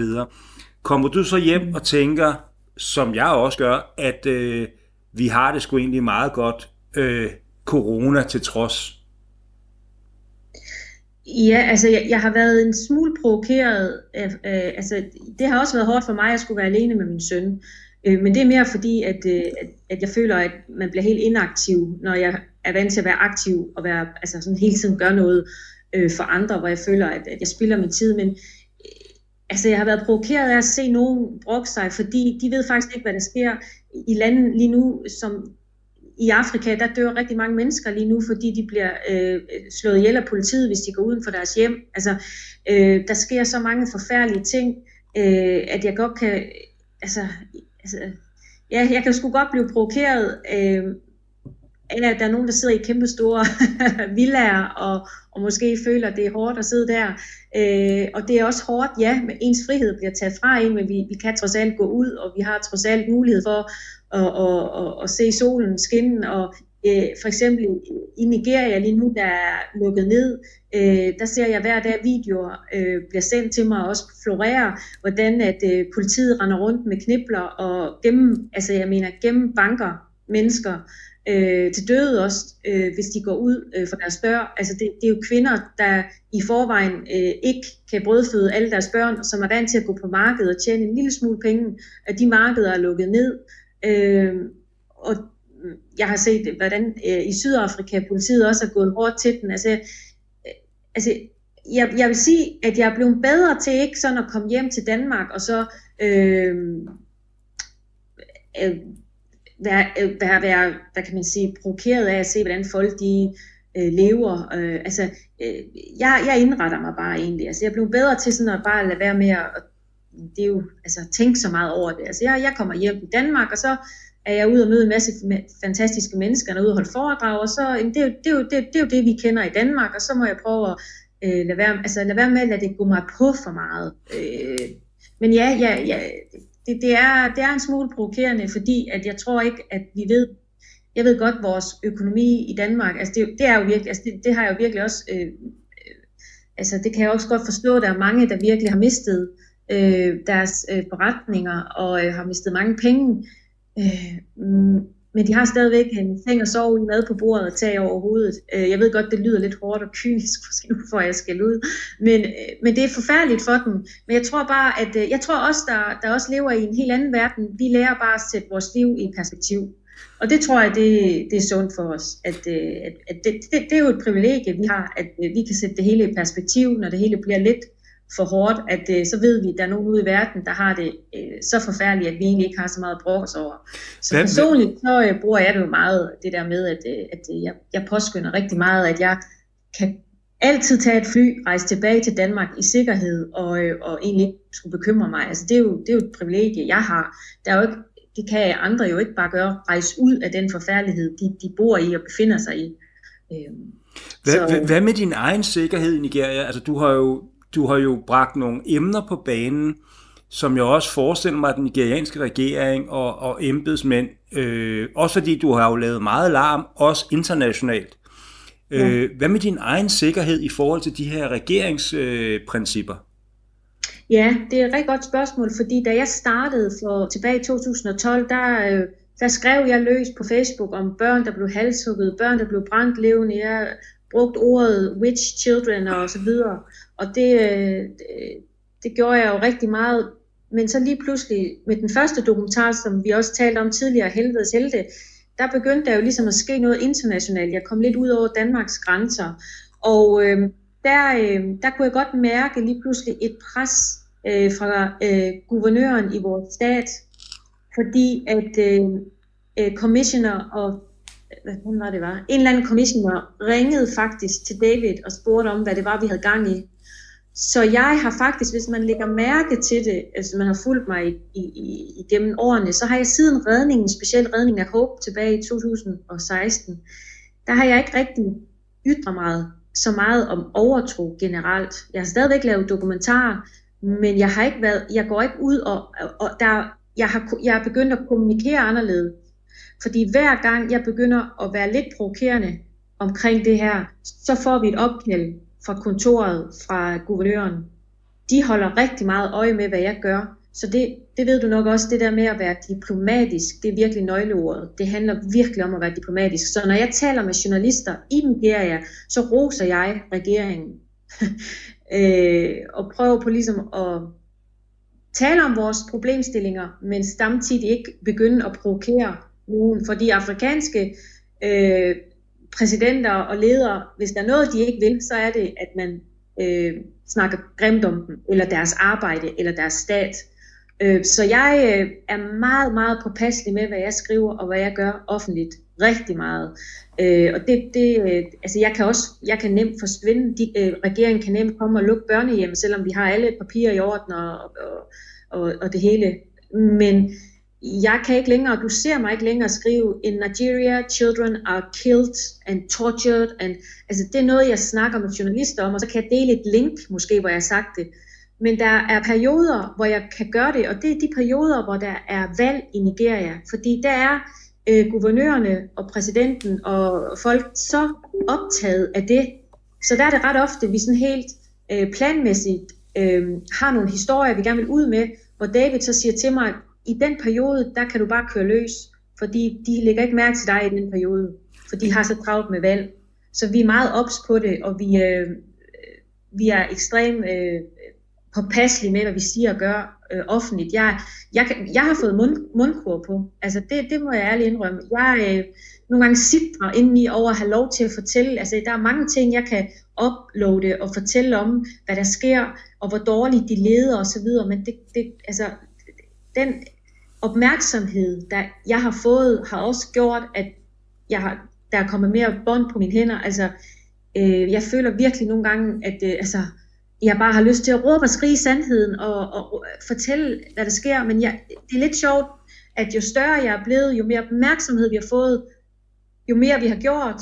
Kommer du så hjem og tænker, som jeg også gør, at øh, vi har det sgu egentlig meget godt, øh, corona til trods? Ja, altså jeg, jeg har været en smule provokeret. Af, øh, altså, det har også været hårdt for mig at skulle være alene med min søn. Øh, men det er mere fordi, at, øh, at, at jeg føler, at man bliver helt inaktiv, når jeg er vant til at være aktiv og være, altså sådan hele tiden gøre noget øh, for andre, hvor jeg føler, at, at jeg spilder min tid, men øh, altså, jeg har været provokeret af at se nogen brokke sig, fordi de ved faktisk ikke, hvad der sker i landet lige nu, som i Afrika, der dør rigtig mange mennesker lige nu, fordi de bliver øh, slået ihjel af politiet, hvis de går uden for deres hjem. Altså, øh, der sker så mange forfærdelige ting, øh, at jeg godt kan, altså, altså ja, jeg kan sgu godt blive provokeret øh, ja, der er nogen, der sidder i kæmpe store villager, og, og måske føler, at det er hårdt at sidde der. Øh, og det er også hårdt, ja, men ens frihed bliver taget fra en, men vi, vi kan trods alt gå ud, og vi har trods alt mulighed for at, at, at, at se solen skinne, og øh, for eksempel i Nigeria lige nu, der er lukket ned, øh, der ser jeg hver dag videoer, øh, bliver sendt til mig og også florerer, hvordan at øh, politiet render rundt med knibler og gennem, altså jeg mener gennem banker, mennesker øh, til døde også, øh, hvis de går ud øh, for deres dør. Altså det, det er jo kvinder, der i forvejen øh, ikke kan brødføde alle deres børn, som er vant til at gå på markedet og tjene en lille smule penge, at de markeder er lukket ned. Øh, og jeg har set, hvordan øh, i Sydafrika politiet også er gået hårdt til den. Altså, øh, altså jeg, jeg vil sige, at jeg er blevet bedre til ikke sådan at komme hjem til Danmark og så øh, øh, være, øh, være, være, hvad kan man sige, provokeret af at se, hvordan folk de øh, lever. Øh, altså, øh, jeg, jeg indretter mig bare egentlig. Altså, jeg blev bedre til sådan at bare lade være med at, det er jo, altså, tænke så meget over det. Altså, jeg, jeg kommer hjem i Danmark, og så er jeg ude og møde en masse fantastiske mennesker, og ude og holde foredrag, og så, det, er jo, det, er jo, det, det er jo det, vi kender i Danmark, og så må jeg prøve at øh, lade, være, altså, lade være med at lade det gå mig på for meget. Øh, men ja, ja, ja det, det, er, det er en smule provokerende, fordi at jeg tror ikke, at vi ved, jeg ved godt, vores økonomi i Danmark, altså det, det er jo virkelig, altså det, det har jeg jo virkelig også, øh, øh altså det kan jeg også godt forstå, der er mange, der virkelig har mistet øh, deres øh, forretninger og øh, har mistet mange penge. Øh, mm, men de har stadigvæk en seng og sove i, mad på bordet og tag over hovedet. Øh, jeg ved godt, det lyder lidt hårdt og kynisk, måske nu får jeg skal ud, men, øh, men det er forfærdeligt for dem. Men jeg tror bare, at øh, jeg tror også, der, der også lever i en helt anden verden. Vi lærer bare at sætte vores liv i perspektiv. Og det tror jeg, det, det er sundt for os. At, at, at det, det, det er jo et privilegie, vi har, at vi kan sætte det hele i perspektiv, når det hele bliver lidt for hårdt, at øh, så ved vi, at der er nogen ude i verden, der har det øh, så forfærdeligt, at vi egentlig ikke har så meget os over. Så Hvem? personligt, så øh, bruger jeg det jo meget, det der med, at, øh, at øh, jeg, jeg påskynder rigtig meget, at jeg kan altid tage et fly, rejse tilbage til Danmark i sikkerhed, og, øh, og egentlig ikke skulle bekymre mig. Altså det er, jo, det er jo et privilegie, jeg har. Der er jo ikke, det kan andre jo ikke bare gøre, rejse ud af den forfærdelighed, de, de bor i og befinder sig i. Øh, hvad, så, hvad med din egen sikkerhed i Nigeria? Altså du har jo du har jo bragt nogle emner på banen, som jeg også forestiller mig, at den nigerianske regering og, og embedsmænd, øh, også fordi du har jo lavet meget larm, også internationalt. Ja. Øh, hvad med din egen sikkerhed i forhold til de her regeringsprincipper? Øh, ja, det er et rigtig godt spørgsmål, fordi da jeg startede for tilbage i 2012, der, øh, der skrev jeg løs på Facebook om børn, der blev halshugget, børn, der blev brændt levende. Jeg brugt ordet witch children og så videre. Og det, øh, det, det gjorde jeg jo rigtig meget. Men så lige pludselig med den første dokumentar, som vi også talte om tidligere, Helvedes Helte, der begyndte der jo ligesom at ske noget internationalt. Jeg kom lidt ud over Danmarks grænser. Og øh, der, øh, der kunne jeg godt mærke lige pludselig et pres øh, fra øh, guvernøren i vores stat, fordi at øh, øh commissioner og hvad var det var, en eller anden commissioner ringede faktisk til David og spurgte om, hvad det var, vi havde gang i. Så jeg har faktisk, hvis man lægger mærke til det, altså man har fulgt mig i, i, i, igennem årene, så har jeg siden redningen, specielt redningen af Hope tilbage i 2016, der har jeg ikke rigtig ytret meget så meget om overtro generelt. Jeg har stadigvæk lavet dokumentarer, men jeg har ikke været, jeg går ikke ud og, og der, jeg har, jeg er begyndt at kommunikere anderledes. Fordi hver gang jeg begynder at være lidt provokerende omkring det her, så får vi et opkald fra kontoret, fra guvernøren. De holder rigtig meget øje med, hvad jeg gør. Så det, det ved du nok også, det der med at være diplomatisk, det er virkelig nøgleordet. Det handler virkelig om at være diplomatisk. Så når jeg taler med journalister i Nigeria, så roser jeg regeringen. øh, og prøver på ligesom at tale om vores problemstillinger, men samtidig ikke begynde at provokere nogen. Fordi afrikanske øh, præsidenter og ledere, hvis der er noget, de ikke vil, så er det, at man øh, snakker grimt om dem, eller deres arbejde, eller deres stat. Øh, så jeg øh, er meget, meget påpasselig med, hvad jeg skriver, og hvad jeg gør offentligt. Rigtig meget. Øh, og det, det, øh, altså jeg kan også, jeg kan nemt forsvinde, de, øh, regeringen kan nemt komme og lukke børnehjem, selvom vi har alle papirer i orden og, og, og, og det hele. Men jeg kan ikke længere, du ser mig ikke længere skrive, in Nigeria, children are killed and tortured. And, altså det er noget, jeg snakker med journalister om, og så kan jeg dele et link, måske, hvor jeg har sagt det. Men der er perioder, hvor jeg kan gøre det, og det er de perioder, hvor der er valg i Nigeria. Fordi der er øh, guvernørerne og præsidenten og folk så optaget af det. Så der er det ret ofte, vi sådan helt øh, planmæssigt øh, har nogle historier, vi gerne vil ud med, hvor David så siger til mig, i den periode, der kan du bare køre løs, fordi de lægger ikke mærke til dig i den periode, for de har så travlt med valg. Så vi er meget ops på det, og vi, øh, øh vi er ekstremt øh, påpasselige med, hvad vi siger og gør øh, offentligt. Jeg, jeg, kan, jeg har fået mund, mundkur på. Altså det, det må jeg ærligt indrømme. Jeg øh, nogle gange sidder indeni over at have lov til at fortælle. Altså der er mange ting, jeg kan uploade og fortælle om, hvad der sker, og hvor dårligt de leder osv. Men det, det, altså, den opmærksomhed, der jeg har fået, har også gjort, at jeg har, der er kommet mere bånd på mine hænder. Altså, øh, jeg føler virkelig nogle gange, at øh, altså, jeg bare har lyst til at råbe og skrige sandheden og, og fortælle, hvad der sker. Men jeg, det er lidt sjovt, at jo større jeg er blevet, jo mere opmærksomhed vi har fået, jo mere vi har gjort,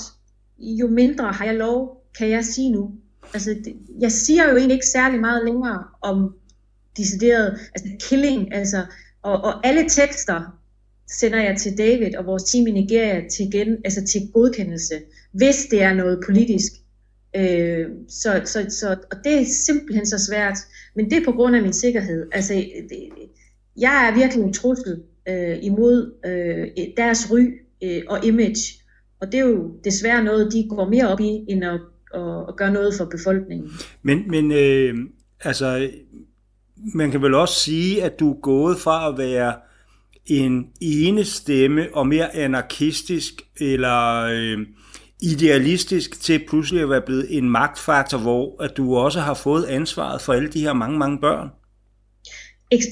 jo mindre har jeg lov, kan jeg sige nu. Altså, det, jeg siger jo egentlig ikke særlig meget længere om decideret, altså killing, altså, og, og alle tekster sender jeg til David og vores team i Nigeria til, gen, altså til godkendelse, hvis det er noget politisk. Øh, så, så, så, og det er simpelthen så svært, men det er på grund af min sikkerhed. Altså, det, jeg er virkelig en trussel øh, imod øh, deres ry øh, og image, og det er jo desværre noget, de går mere op i, end at, at, at gøre noget for befolkningen. Men, men øh, altså, man kan vel også sige, at du er gået fra at være en ene stemme og mere anarkistisk eller øh, idealistisk til pludselig at være blevet en magtfaktor, hvor at du også har fået ansvaret for alle de her mange, mange børn?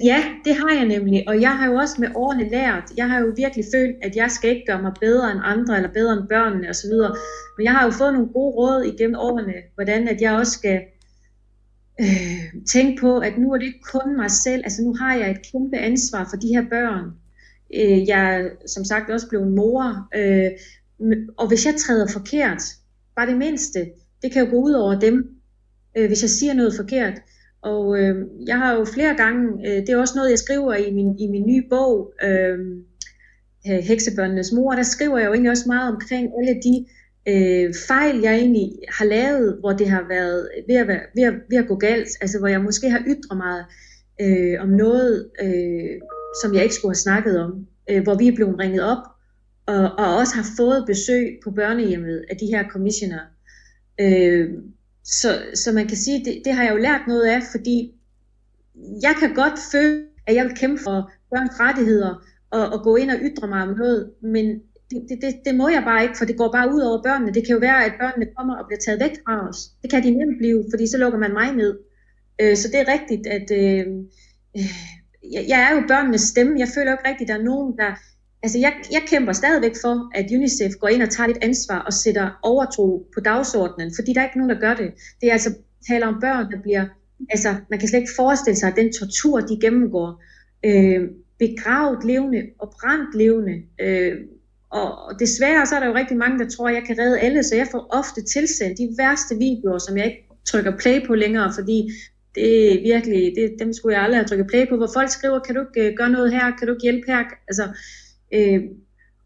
Ja, det har jeg nemlig, og jeg har jo også med årene lært, jeg har jo virkelig følt, at jeg skal ikke gøre mig bedre end andre, eller bedre end børnene osv., men jeg har jo fået nogle gode råd igennem årene, hvordan at jeg også skal øh, tænke på, at nu er det ikke kun mig selv, altså nu har jeg et kæmpe ansvar for de her børn. Øh, jeg er som sagt også blevet mor, øh, og hvis jeg træder forkert, bare det mindste, det kan jo gå ud over dem, øh, hvis jeg siger noget forkert. Og øh, jeg har jo flere gange, øh, det er også noget, jeg skriver i min, i min nye bog, øh, Heksebørnenes mor, der skriver jeg jo egentlig også meget omkring alle de øh, fejl, jeg egentlig har lavet, hvor det har været ved at, være, ved at, ved at gå galt, altså hvor jeg måske har ytret mig øh, om noget, øh, som jeg ikke skulle have snakket om, øh, hvor vi er blevet ringet op, og, og også har fået besøg på børnehjemmet af de her commissioner. Øh, så, så man kan sige, det, det har jeg jo lært noget af, fordi jeg kan godt føle, at jeg vil kæmpe for børns rettigheder og, og gå ind og ytre mig om noget, men det, det, det, det må jeg bare ikke, for det går bare ud over børnene. Det kan jo være, at børnene kommer og bliver taget væk fra os. Det kan de nemt blive, fordi så lukker man mig ned. Øh, så det er rigtigt, at øh, jeg, jeg er jo børnenes stemme. Jeg føler jo ikke rigtigt, at der er nogen, der altså jeg, jeg kæmper stadigvæk for, at UNICEF går ind og tager lidt ansvar og sætter overtro på dagsordenen, fordi der er ikke nogen, der gør det. Det er altså taler om børn, der bliver, altså man kan slet ikke forestille sig, at den tortur, de gennemgår, øh, begravet levende og brændt levende, øh, og desværre så er der jo rigtig mange, der tror, at jeg kan redde alle, så jeg får ofte tilsendt de værste videoer, som jeg ikke trykker play på længere, fordi det er virkelig, det, dem skulle jeg aldrig have trykket play på, hvor folk skriver, kan du ikke øh, gøre noget her, kan du ikke hjælpe her, altså Øh,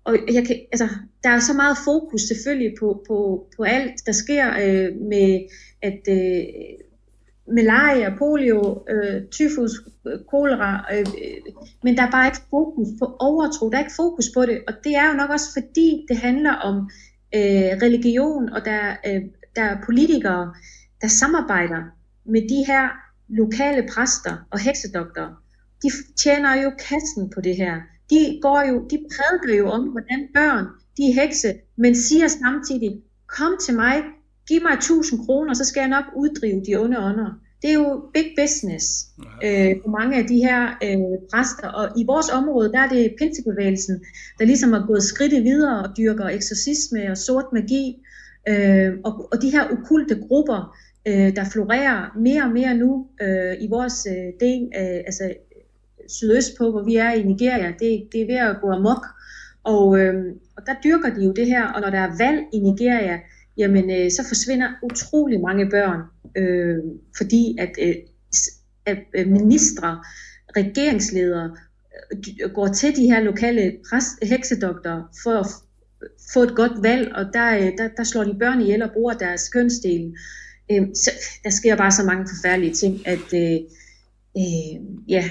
og jeg kan, altså, der er så meget fokus selvfølgelig på, på, på alt, der sker øh, med at øh, malaria, polio, øh, tyfus, øh, kolera, øh, øh, men der er bare ikke fokus på overtro, der er ikke fokus på det, og det er jo nok også fordi, det handler om øh, religion, og der, øh, der er politikere, der samarbejder med de her lokale præster og heksedoktorer. De tjener jo kassen på det her de, går jo, de prædiker jo om, hvordan børn, de er hekse, men siger samtidig, kom til mig, giv mig 1000 kroner, så skal jeg nok uddrive de onde ånder. Det er jo big business øh, for mange af de her øh, præster, og i vores område, der er det pinsebevægelsen, der ligesom har gået skridtet videre og dyrker eksorcisme og sort magi, øh, og, og de her okulte grupper, øh, der florerer mere og mere nu øh, i vores øh, del, øh, altså sydøst på, hvor vi er i Nigeria, det, det er ved at gå amok. Og, øh, og der dyrker de jo det her, og når der er valg i Nigeria, jamen øh, så forsvinder utrolig mange børn, øh, fordi at, øh, at øh, ministre, regeringsledere øh, går til de her lokale præst, heksedoktorer for at få et godt valg, og der, øh, der, der slår de børn ihjel og bruger deres kønsdel. Øh, så, der sker bare så mange forfærdelige ting, at øh, øh, ja,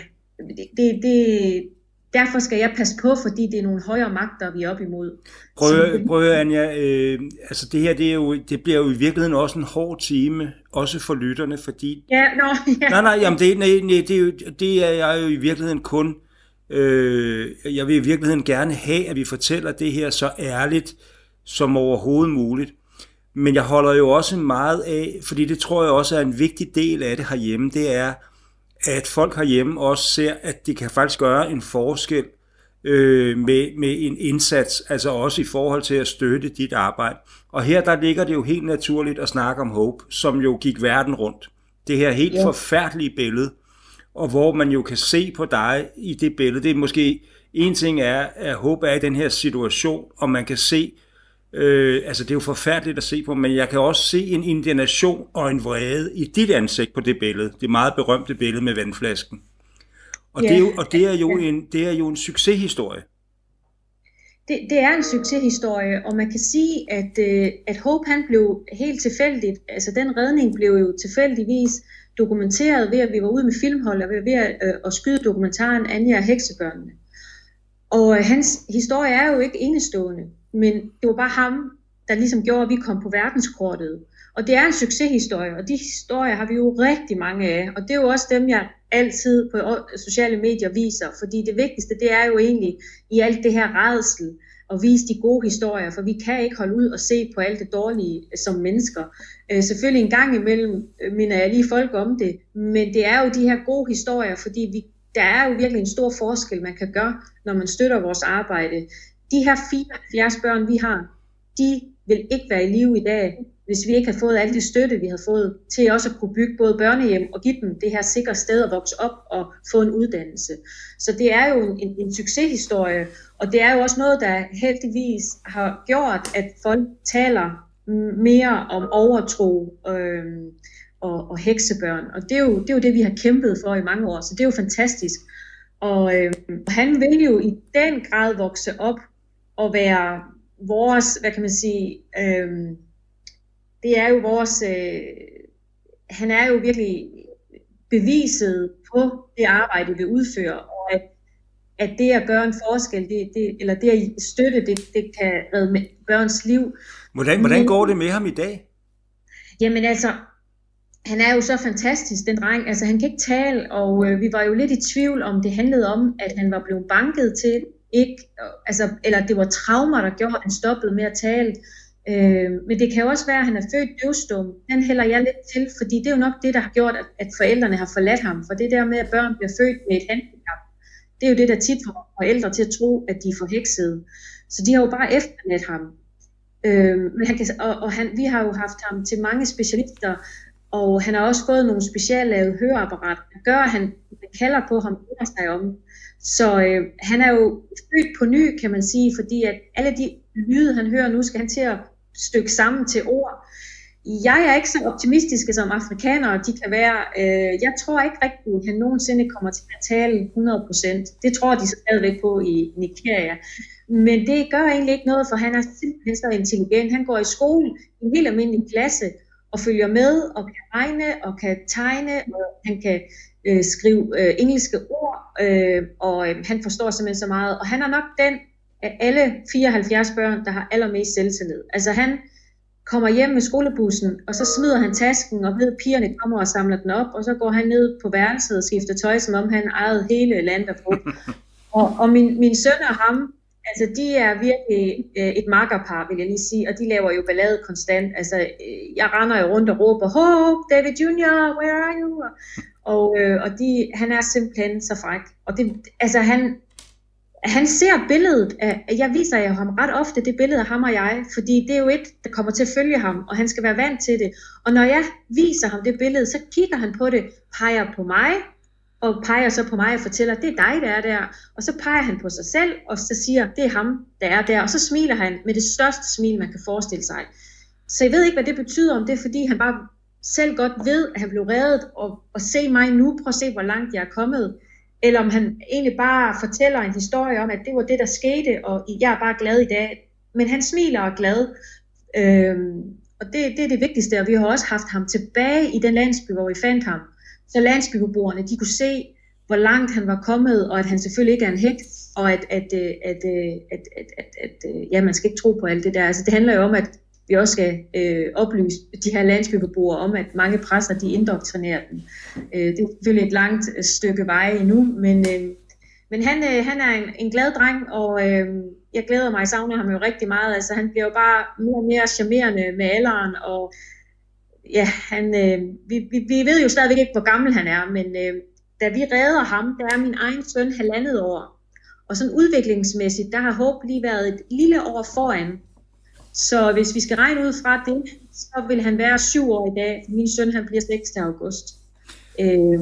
det, det, derfor skal jeg passe på, fordi det er nogle højere magter, vi er op imod. Prøv, prøv Anja, øh, altså det her, det, er jo, det bliver jo i virkeligheden også en hård time, også for lytterne, fordi... Ja, no, ja. Nej, nej, jamen det, nej, nej, det, er jo, det er jeg jo i virkeligheden kun... Øh, jeg vil i virkeligheden gerne have, at vi fortæller det her så ærligt som overhovedet muligt. Men jeg holder jo også meget af, fordi det tror jeg også er en vigtig del af det herhjemme, det er, at folk herhjemme også ser, at det kan faktisk gøre en forskel øh, med, med en indsats, altså også i forhold til at støtte dit arbejde. Og her der ligger det jo helt naturligt at snakke om Hope, som jo gik verden rundt. Det her helt ja. forfærdelige billede, og hvor man jo kan se på dig i det billede. Det er måske en ting er, at Hope er i den her situation, og man kan se, Øh, altså det er jo forfærdeligt at se på, men jeg kan også se en indignation og en vrede i dit ansigt på det billede. Det meget berømte billede med vandflasken. Og, ja. det, er jo, og det, er jo en, det er jo en succeshistorie. Det, det er en succeshistorie, og man kan sige, at, øh, at Hope han blev helt tilfældigt, altså den redning blev jo tilfældigvis dokumenteret ved, at vi var ude med filmhold og ved at, øh, at skyde dokumentaren Anja og Heksebørnene. Og øh, hans historie er jo ikke enestående. Men det var bare ham, der ligesom gjorde, at vi kom på verdenskortet. Og det er en succeshistorie, og de historier har vi jo rigtig mange af. Og det er jo også dem, jeg altid på sociale medier viser, fordi det vigtigste, det er jo egentlig i alt det her redsel, at vise de gode historier, for vi kan ikke holde ud og se på alt det dårlige øh, som mennesker. Øh, selvfølgelig en gang imellem øh, minder jeg lige folk om det, men det er jo de her gode historier, fordi vi, der er jo virkelig en stor forskel, man kan gøre, når man støtter vores arbejde de her 74 børn, vi har, de vil ikke være i live i dag, hvis vi ikke har fået alt det støtte, vi har fået til også at kunne bygge både børnehjem og give dem det her sikre sted at vokse op og få en uddannelse. Så det er jo en, en, en succeshistorie, og det er jo også noget, der heldigvis har gjort, at folk taler mere om overtro øh, og, og heksebørn. Og det er, jo, det er jo det, vi har kæmpet for i mange år, så det er jo fantastisk. Og øh, han vil jo i den grad vokse op at være vores, hvad kan man sige, øh, det er jo vores, øh, han er jo virkelig beviset på det arbejde, vi udfører, og at, at det at gøre en forskel, det, det, eller det at støtte, det, det kan redde børns liv. Hvordan, hvordan går det med ham i dag? Jamen altså, han er jo så fantastisk, den dreng. Altså, han kan ikke tale, og øh, vi var jo lidt i tvivl om, det handlede om, at han var blevet banket til, ikke, altså, eller det var traumer, der gjorde, at han stoppede med at tale. Øh, men det kan jo også være, at han er født døvstum. Den hælder jeg lidt til, fordi det er jo nok det, der har gjort, at, at forældrene har forladt ham. For det der med, at børn bliver født med et handicap, det er jo det, der tit får forældre til at tro, at de er forheksede. Så de har jo bare efterladt ham. Øh, men han kan, og, og han, vi har jo haft ham til mange specialister, og han har også fået nogle speciallavede høreapparater, der gør, at han kalder på ham, og sig om. Så øh, han er jo født på ny, kan man sige, fordi at alle de lyde, han hører nu, skal han til at stykke sammen til ord. Jeg er ikke så optimistisk som afrikanere de kan være. Øh, jeg tror ikke rigtigt, at han nogensinde kommer til at tale 100%. Det tror de stadigvæk på i Nigeria. Men det gør egentlig ikke noget, for han er simpelthen så intelligent. Han går i skole i en helt almindelig klasse og følger med og kan regne og kan tegne og han kan øh, skrive øh, engelske øh, og øh, han forstår simpelthen så meget. Og han er nok den af alle 74 børn, der har allermest selvtillid. Altså han kommer hjem med skolebussen, og så smider han tasken, og ved, pigerne kommer og samler den op, og så går han ned på værelset og skifter tøj, som om han ejede hele landet på. og, og min, min søn og ham, Altså, de er virkelig øh, et makkerpar, vil jeg lige sige, og de laver jo ballade konstant. Altså, øh, jeg render jo rundt og råber, Hope, David Jr., where are you? Og, øh, og de, han er simpelthen så fræk. Og det, altså, han, han ser billedet af, jeg viser jo ham ret ofte det billede af ham og jeg, fordi det er jo et, der kommer til at følge ham, og han skal være vant til det. Og når jeg viser ham det billede, så kigger han på det, peger på mig, og peger så på mig og fortæller, det er dig, der er der. Og så peger han på sig selv, og så siger, det er ham, der er der. Og så smiler han med det største smil, man kan forestille sig. Så jeg ved ikke, hvad det betyder, om det er, fordi han bare selv godt ved, at han blev reddet, og, og se mig nu, prøv at se, hvor langt jeg er kommet. Eller om han egentlig bare fortæller en historie om, at det var det, der skete, og jeg er bare glad i dag. Men han smiler og er glad. Øhm, og det, det er det vigtigste, og vi har også haft ham tilbage i den landsby, hvor vi fandt ham så landsbybeboerne, de kunne se, hvor langt han var kommet, og at han selvfølgelig ikke er en heks, og at, at, øh, øh, at, at, at, at, at, at ja, man skal ikke tro på alt det der. Altså, det handler jo om, at vi også skal øh, oplyse de her landsbybeboere om, at mange presser, de indoktrinerer dem. Øh, det er selvfølgelig et langt stykke vej endnu, men, øh, men han, øh, han er en, en glad dreng, og øh, jeg glæder mig, jeg savner ham jo rigtig meget. Altså, han bliver jo bare mere og mere charmerende med alderen, og ja, han, øh, vi, vi, vi ved jo stadigvæk ikke, hvor gammel han er, men øh, da vi redder ham, der er min egen søn halvandet år. Og sådan udviklingsmæssigt, der har Håb lige været et lille år foran. Så hvis vi skal regne ud fra det, så vil han være syv år i dag. Min søn han bliver 6. august. Øh,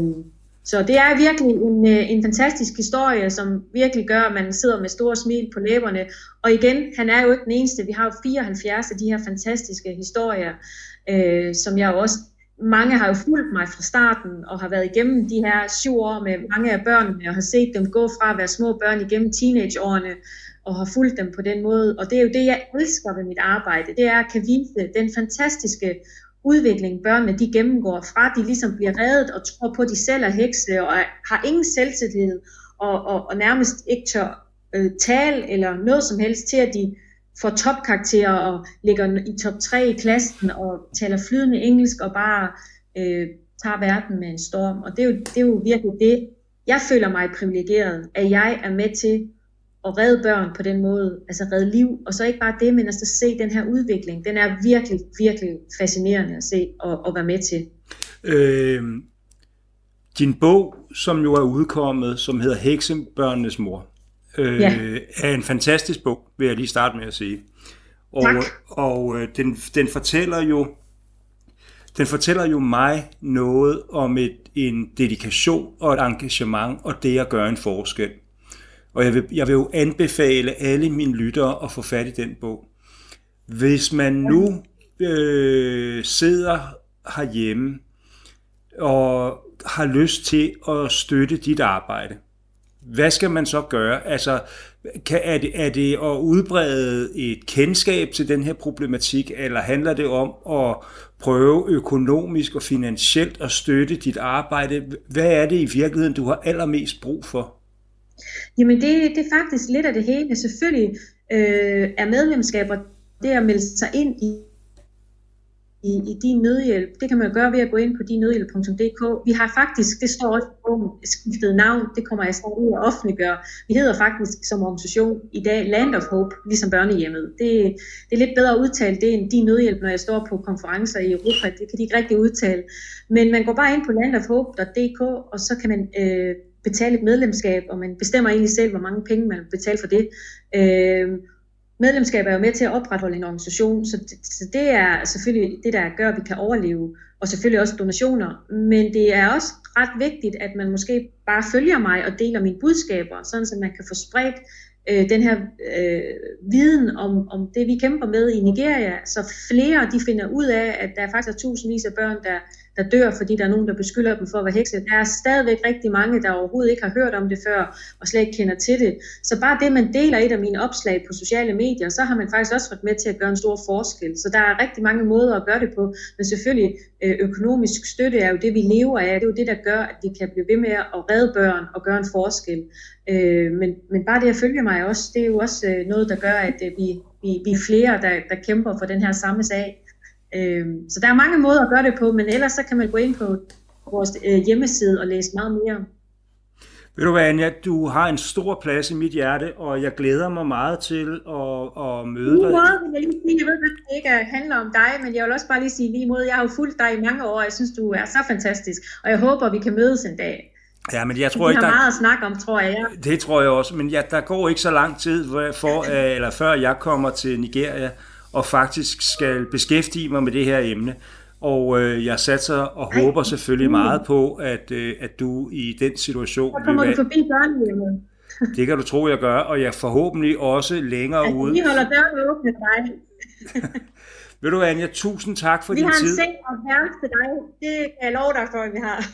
så det er virkelig en, øh, en fantastisk historie, som virkelig gør, at man sidder med store smil på læberne. Og igen, han er jo ikke den eneste. Vi har jo 74 af de her fantastiske historier, øh, som jeg også mange har jo fulgt mig fra starten og har været igennem de her syv år med mange af børnene og har set dem gå fra at være små børn igennem teenageårene og har fulgt dem på den måde. Og det er jo det, jeg elsker ved mit arbejde. Det er at kan vise den fantastiske udvikling, børnene de gennemgår fra de ligesom bliver reddet og tror på, at de selv er hekse og har ingen selvtillid og, og, og nærmest ikke tør øh, tale eller noget som helst til, at de får topkarakterer og ligger i top 3 i klassen og taler flydende engelsk og bare øh, tager verden med en storm. Og det er, jo, det er jo virkelig det, jeg føler mig privilegeret, at jeg er med til at redde børn på den måde, altså redde liv, og så ikke bare det, men altså se den her udvikling, den er virkelig, virkelig fascinerende at se og, og være med til. Øh, din bog, som jo er udkommet, som hedder Heksebørnenes mor, øh, ja. er en fantastisk bog, vil jeg lige starte med at sige. Og, tak. og øh, den, den fortæller jo den fortæller jo mig noget om et, en dedikation og et engagement og det at gøre en forskel. Og jeg vil, jeg vil jo anbefale alle mine lyttere at få fat i den bog. Hvis man nu øh, sidder herhjemme og har lyst til at støtte dit arbejde, hvad skal man så gøre? Altså, kan, er, det, er det at udbrede et kendskab til den her problematik, eller handler det om at prøve økonomisk og finansielt at støtte dit arbejde? Hvad er det i virkeligheden, du har allermest brug for? Jamen det, det er faktisk lidt af det hele. Selvfølgelig øh, er medlemskaber det at melde sig ind i i, i din nødhjælp. Det kan man gøre ved at gå ind på dinnødhjælp.dk. Vi har faktisk, det står også på skiftet navn, det kommer jeg snart ud at offentliggøre. Vi hedder faktisk som organisation i dag Land of Hope, ligesom børnehjemmet. Det, det er lidt bedre at udtale det end din nødhjælp, når jeg står på konferencer i Europa. Det kan de ikke rigtig udtale. Men man går bare ind på landofhope.dk, og så kan man øh, betale et medlemskab, og man bestemmer egentlig selv, hvor mange penge man betaler for det. Øh, medlemskab er jo med til at opretholde en organisation, så det, så det er selvfølgelig det, der gør, at vi kan overleve, og selvfølgelig også donationer. Men det er også ret vigtigt, at man måske bare følger mig og deler mine budskaber, sådan så man kan få spredt øh, den her øh, viden om, om det, vi kæmper med i Nigeria, så flere de finder ud af, at der faktisk er tusindvis af børn, der der dør, fordi der er nogen, der beskylder dem for at være hekse. Der er stadigvæk rigtig mange, der overhovedet ikke har hørt om det før, og slet ikke kender til det. Så bare det, man deler et af mine opslag på sociale medier, så har man faktisk også været med til at gøre en stor forskel. Så der er rigtig mange måder at gøre det på, men selvfølgelig øh, økonomisk støtte er jo det, vi lever af. Det er jo det, der gør, at vi kan blive ved med at redde børn og gøre en forskel. Øh, men, men bare det at følge mig også, det er jo også øh, noget, der gør, at vi, vi, vi er flere, der, der kæmper for den her samme sag. Øh, så der er mange måder at gøre det på, men ellers så kan man gå ind på vores øh, hjemmeside og læse meget mere. Ved du hvad, Anja, du har en stor plads i mit hjerte, og jeg glæder mig meget til at, at møde dig. Måde, jeg, lige sige, jeg ved, at det ikke handler om dig, men jeg vil også bare lige sige lige mod, jeg har jo fulgt dig i mange år, og jeg synes, du er så fantastisk, og jeg håber, vi kan mødes en dag. Ja, men jeg tror ikke, der... har meget at snakke om, tror jeg. Det tror jeg også, men ja, der går ikke så lang tid, for, eller før jeg kommer til Nigeria, og faktisk skal beskæftige mig med det her emne. Og øh, jeg satser og Ej. håber selvfølgelig meget på, at, øh, at du i den situation... Så kommer du forbi børnehjemmet. det kan du tro, jeg gør, og jeg forhåbentlig også længere altså, ude. Vi holder døren åbne dig. Ved du, Anja, tusind tak for vi din tid. Vi har en seng og værelse til dig. Det love dig for, at vi har.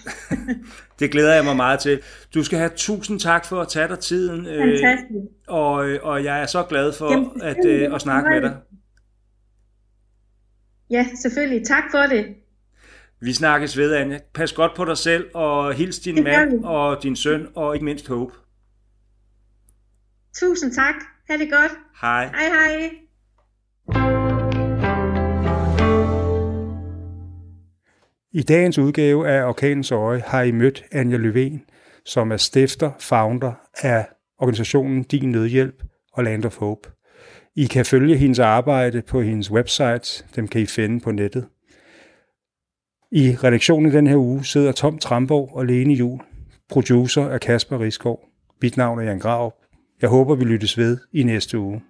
det glæder jeg mig meget til. Du skal have tusind tak for at tage dig tiden. Øh, Fantastisk. Øh, og, og jeg er så glad for Jamen, at, øh, at snakke med dig. Ja, selvfølgelig. Tak for det. Vi snakkes ved, Anja. Pas godt på dig selv, og hils din mand og din søn, og ikke mindst Hope. Tusind tak. Ha' det godt. Hej. Hej hej. I dagens udgave af Orkanens Øje har I mødt Anja Løven, som er stifter, founder af organisationen Din Nødhjælp og Land of Hope. I kan følge hendes arbejde på hendes website, dem kan I finde på nettet. I redaktionen i den her uge sidder Tom Tramborg og Lene Jul. Producer er Kasper Riskov. Mit navn er Jan Grav. Jeg håber, vi lyttes ved i næste uge.